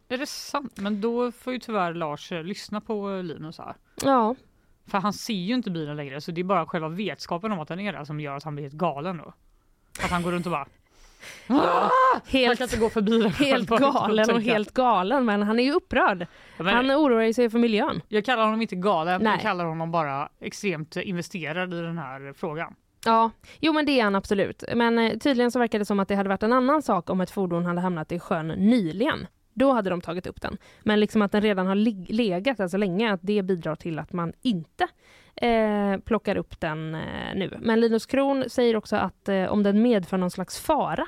Är det sant? Men då får ju tyvärr Lars eh, lyssna på eh, Linus här. Ja, För han ser ju inte bilen längre så det är bara själva vetskapen om att den är där som gör att han blir helt galen då. Att han går runt och bara... Ah! Han helt, kan inte gå förbi den helt galen och helt galen, men han är ju upprörd. Ja, Han oroar sig för miljön. Jag kallar honom inte galen, Nej. jag kallar honom bara extremt investerad i den här frågan. Ja, jo men det är han absolut. Men eh, tydligen så verkar det som att det hade varit en annan sak om ett fordon hade hamnat i sjön nyligen. Då hade de tagit upp den. Men liksom att den redan har legat alltså länge, att det bidrar till att man inte eh, plockar upp den eh, nu. Men Linus Kron säger också att eh, om den medför någon slags fara,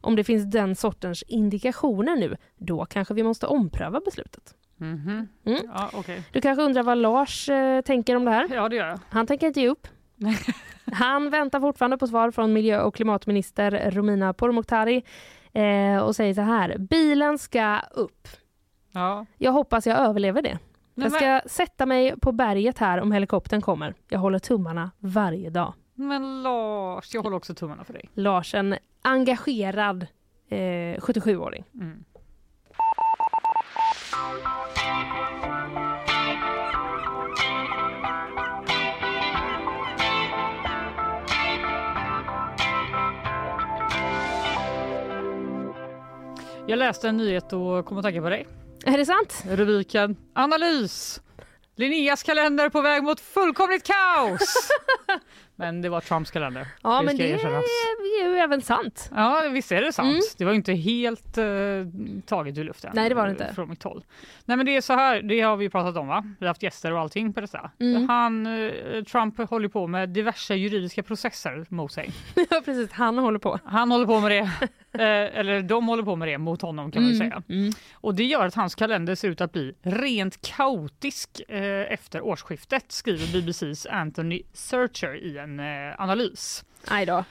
om det finns den sortens indikationer nu, då kanske vi måste ompröva beslutet. Mhm. Mm. Ja, okej. Du kanske undrar vad Lars eh, tänker om det här? Ja, det gör jag. Han tänker inte ge upp. Han väntar fortfarande på svar från miljö och klimatminister Romina Pourmokhtari eh, och säger så här. Bilen ska upp. Ja. Jag hoppas jag överlever det. Jag ska sätta mig på berget här om helikoptern kommer. Jag håller tummarna varje dag. men, men Lars, jag håller också tummarna för dig. Lars, en engagerad eh, 77-åring. Mm. Jag läste en nyhet och kom att tänka på dig. Är det sant? Rubriken Analys. Linneas kalender på väg mot fullkomligt kaos. Men det var Trumps kalender. Ja, Det men det erkännas. är ju även sant. Ja, visst är det sant. Mm. Det var inte helt eh, taget ur luften. Nej, det var det eh, inte. Från mitt håll. Nej, men det är så här, det har vi pratat om va? Vi har haft gäster och allting på detta. Mm. Han, eh, Trump håller på med diverse juridiska processer mot sig. ja, precis. Han håller på. Han håller på med det, eh, eller de håller på med det mot honom kan man Mm, säga. mm. Och det gör att hans kalender ser ut att bli rent kaotisk eh, efter årsskiftet, skriver BBCs Anthony Searcher i en eh, analys.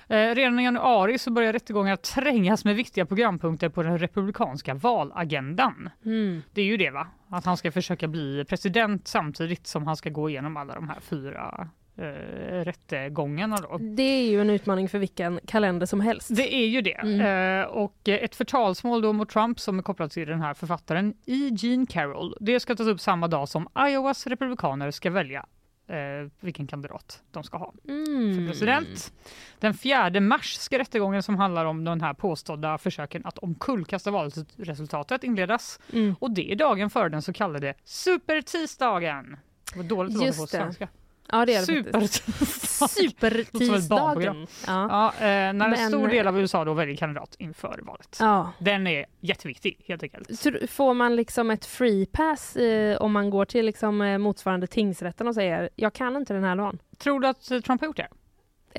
Eh, redan i januari så börjar rättegångar trängas med viktiga programpunkter på den republikanska valagendan. Mm. Det är ju det va? Att han ska försöka bli president samtidigt som han ska gå igenom alla de här fyra eh, rättegångarna då. Det är ju en utmaning för vilken kalender som helst. Det är ju det. Mm. Eh, och ett förtalsmål då mot Trump som är kopplat till den här författaren E. Jean Carroll. Det ska tas upp samma dag som Iowas republikaner ska välja eh, vilken kandidat de ska ha Mm. för president. Den 4 mars ska rättegången som handlar om den här påstådda försöken att omkullkasta valresultatet inledas. Mm. Och det är dagen före den så kallade supertisdagen. Dåligt det låter Just på det. Ja, det är det barnprogram. Supertisdagen. Ja. Ja, eh, när en Men- stor del av USA då väljer kandidat inför valet. ja. Den är jätteviktig helt enkelt. Så får man liksom ett free pass eh, om man går till liksom, eh, motsvarande tingsrätten och säger jag kan inte den här dagen? Tror du att eh, Trump har gjort det?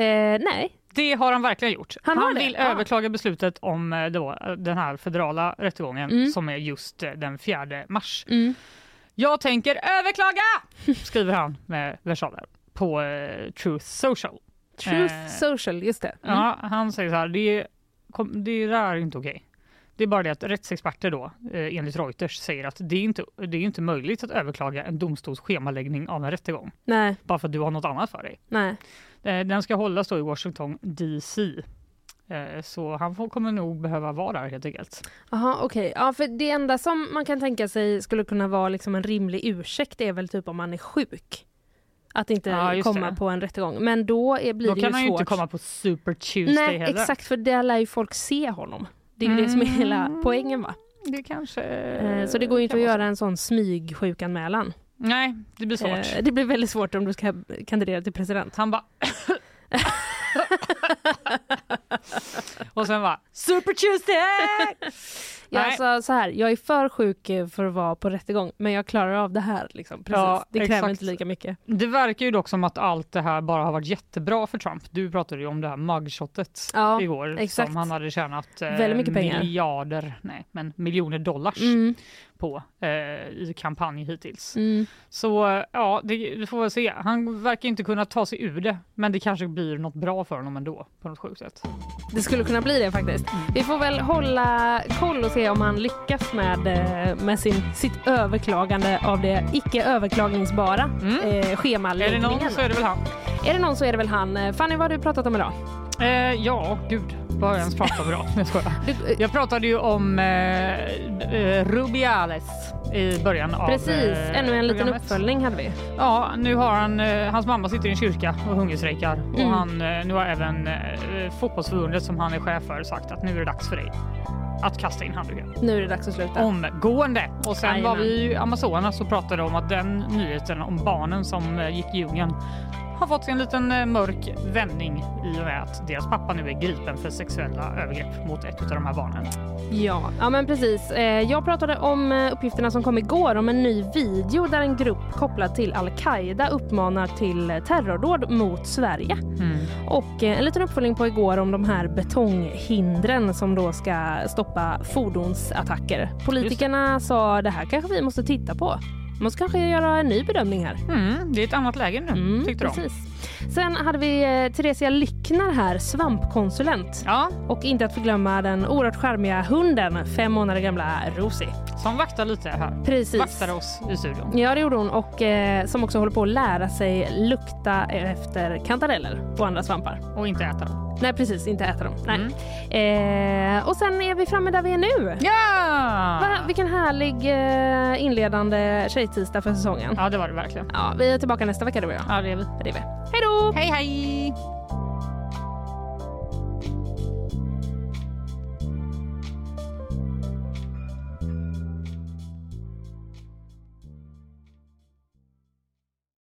Eh, nej. Det har han verkligen gjort. Han det? vill Ja. överklaga beslutet om eh, då, den här federala rättegången Mm. som är just den 4 mars. Mm. Jag tänker överklaga! skriver han med versaler på eh, Truth Social. Truth Eh, social, just det. Mm. Ja, han säger så här, det, kom, det där är inte okej. Det är bara det att rättsexperter då, eh, enligt Reuters, säger att det är inte det är inte möjligt att överklaga en domstols schemaläggning av en rättegång. Nej. Bara för att du har något annat för dig. Nej. Eh, den ska hållas då i Washington DC. Eh, så han får, kommer nog behöva vara där helt enkelt. Jaha, okej. Ja, för det enda som man kan tänka sig skulle kunna vara liksom en rimlig ursäkt är väl typ om man är sjuk. Att inte Ja, komma det. på en rättegång. Men då är, blir Då det kan ju han ju svårt. inte komma på Super Tuesday Nej, heller. exakt. För där lär ju folk se honom. Det är ju det som är hela Mm. poängen va? Det kanske... Eh, Så det går ju inte kan att göra en sån smygsjukanmälan. Nej, det blir svårt. Eh, Det blir väldigt svårt om du ska kandidera till president. Han bara... och sen bara Super Tuesday! Nej. alltså, så här, jag är för sjuk för att vara på rättegång men jag klarar av det här. Liksom. Precis. Ja, det kräver exakt. inte lika mycket. Det verkar ju dock som att allt det här bara har varit jättebra för Trump. Du pratade ju om det här mugshotet Ja, igår exakt. som han hade tjänat eh, Väldigt mycket pengar. miljarder, nej men miljoner dollars Mm, på eh, i kampanj hittills. mm. Så ja, det, vi får väl se. Han verkar inte kunna ta sig ur det, men det kanske blir något bra för honom ändå på något sjukt sätt. Det skulle kunna bli det faktiskt. Vi får väl hålla koll och se om han lyckas med, eh, med sin, sitt överklagande av det icke överklagningsbara Mm. eh, Är det schemaläggningen. någon så är det väl han. Är det någon så är det väl han. Eh, Fanny, vad har du pratat om idag? Eh, ja, gud, vad har jag ens pratat om idag? Jag skojar. Eh, Jag pratade ju om eh, eh, Rubiales i början av precis, eh, ännu en liten uppföljning hade vi. Ja, nu har han, hans mamma sitter i en kyrka och hungerstrejkar och Mm. han, eh, nu har även eh, fotbollsförbundet som han är chef för sagt att nu är det dags för dig att kasta in handduken. Nu är det dags att sluta. Omgående! Och sen var Jajamän. vi i Amazonas och pratade om att den nyheten om barnen som gick i djungeln har fått en liten eh, mörk vändning i och med att deras pappa nu är gripen för sexuella övergrepp mot ett av de här barnen. Ja, ja men precis. Eh, Jag pratade om eh, uppgifterna som kom igår om en ny video där en grupp kopplad till Al-Qaida uppmanar till terrordåd mot Sverige. Mm. Och en liten uppföljning på igår om de här betonghindren som då ska stoppa fordonsattacker. Politikerna sa det här kanske vi måste titta på. Måste kanske göra en ny bedömning här. Mm, det är ett annat läge nu, Mm, tyckte de. precis. Sen hade vi eh, Theresia Lycknar här, svampkonsulent. Ja, Och inte att förglömma den oerhört charmiga hunden, fem månader gamla Rosie. som vaktar lite här. Precis. Vaktade oss i studion. Ja, det gjorde hon. Och eh, som också håller på att lära sig lukta efter kantareller och andra svampar. Och inte äta dem. Nej, precis. Inte äta dem. Nej. Mm. Eh, och sen är vi framme där vi är nu. Ja! Va, vilken härlig eh, inledande tjejtisdag för säsongen. Ja, det var det verkligen. Ja, vi är tillbaka nästa vecka du och jag. Ja, det är vi. Det är vi. Hej då! Hej, hej!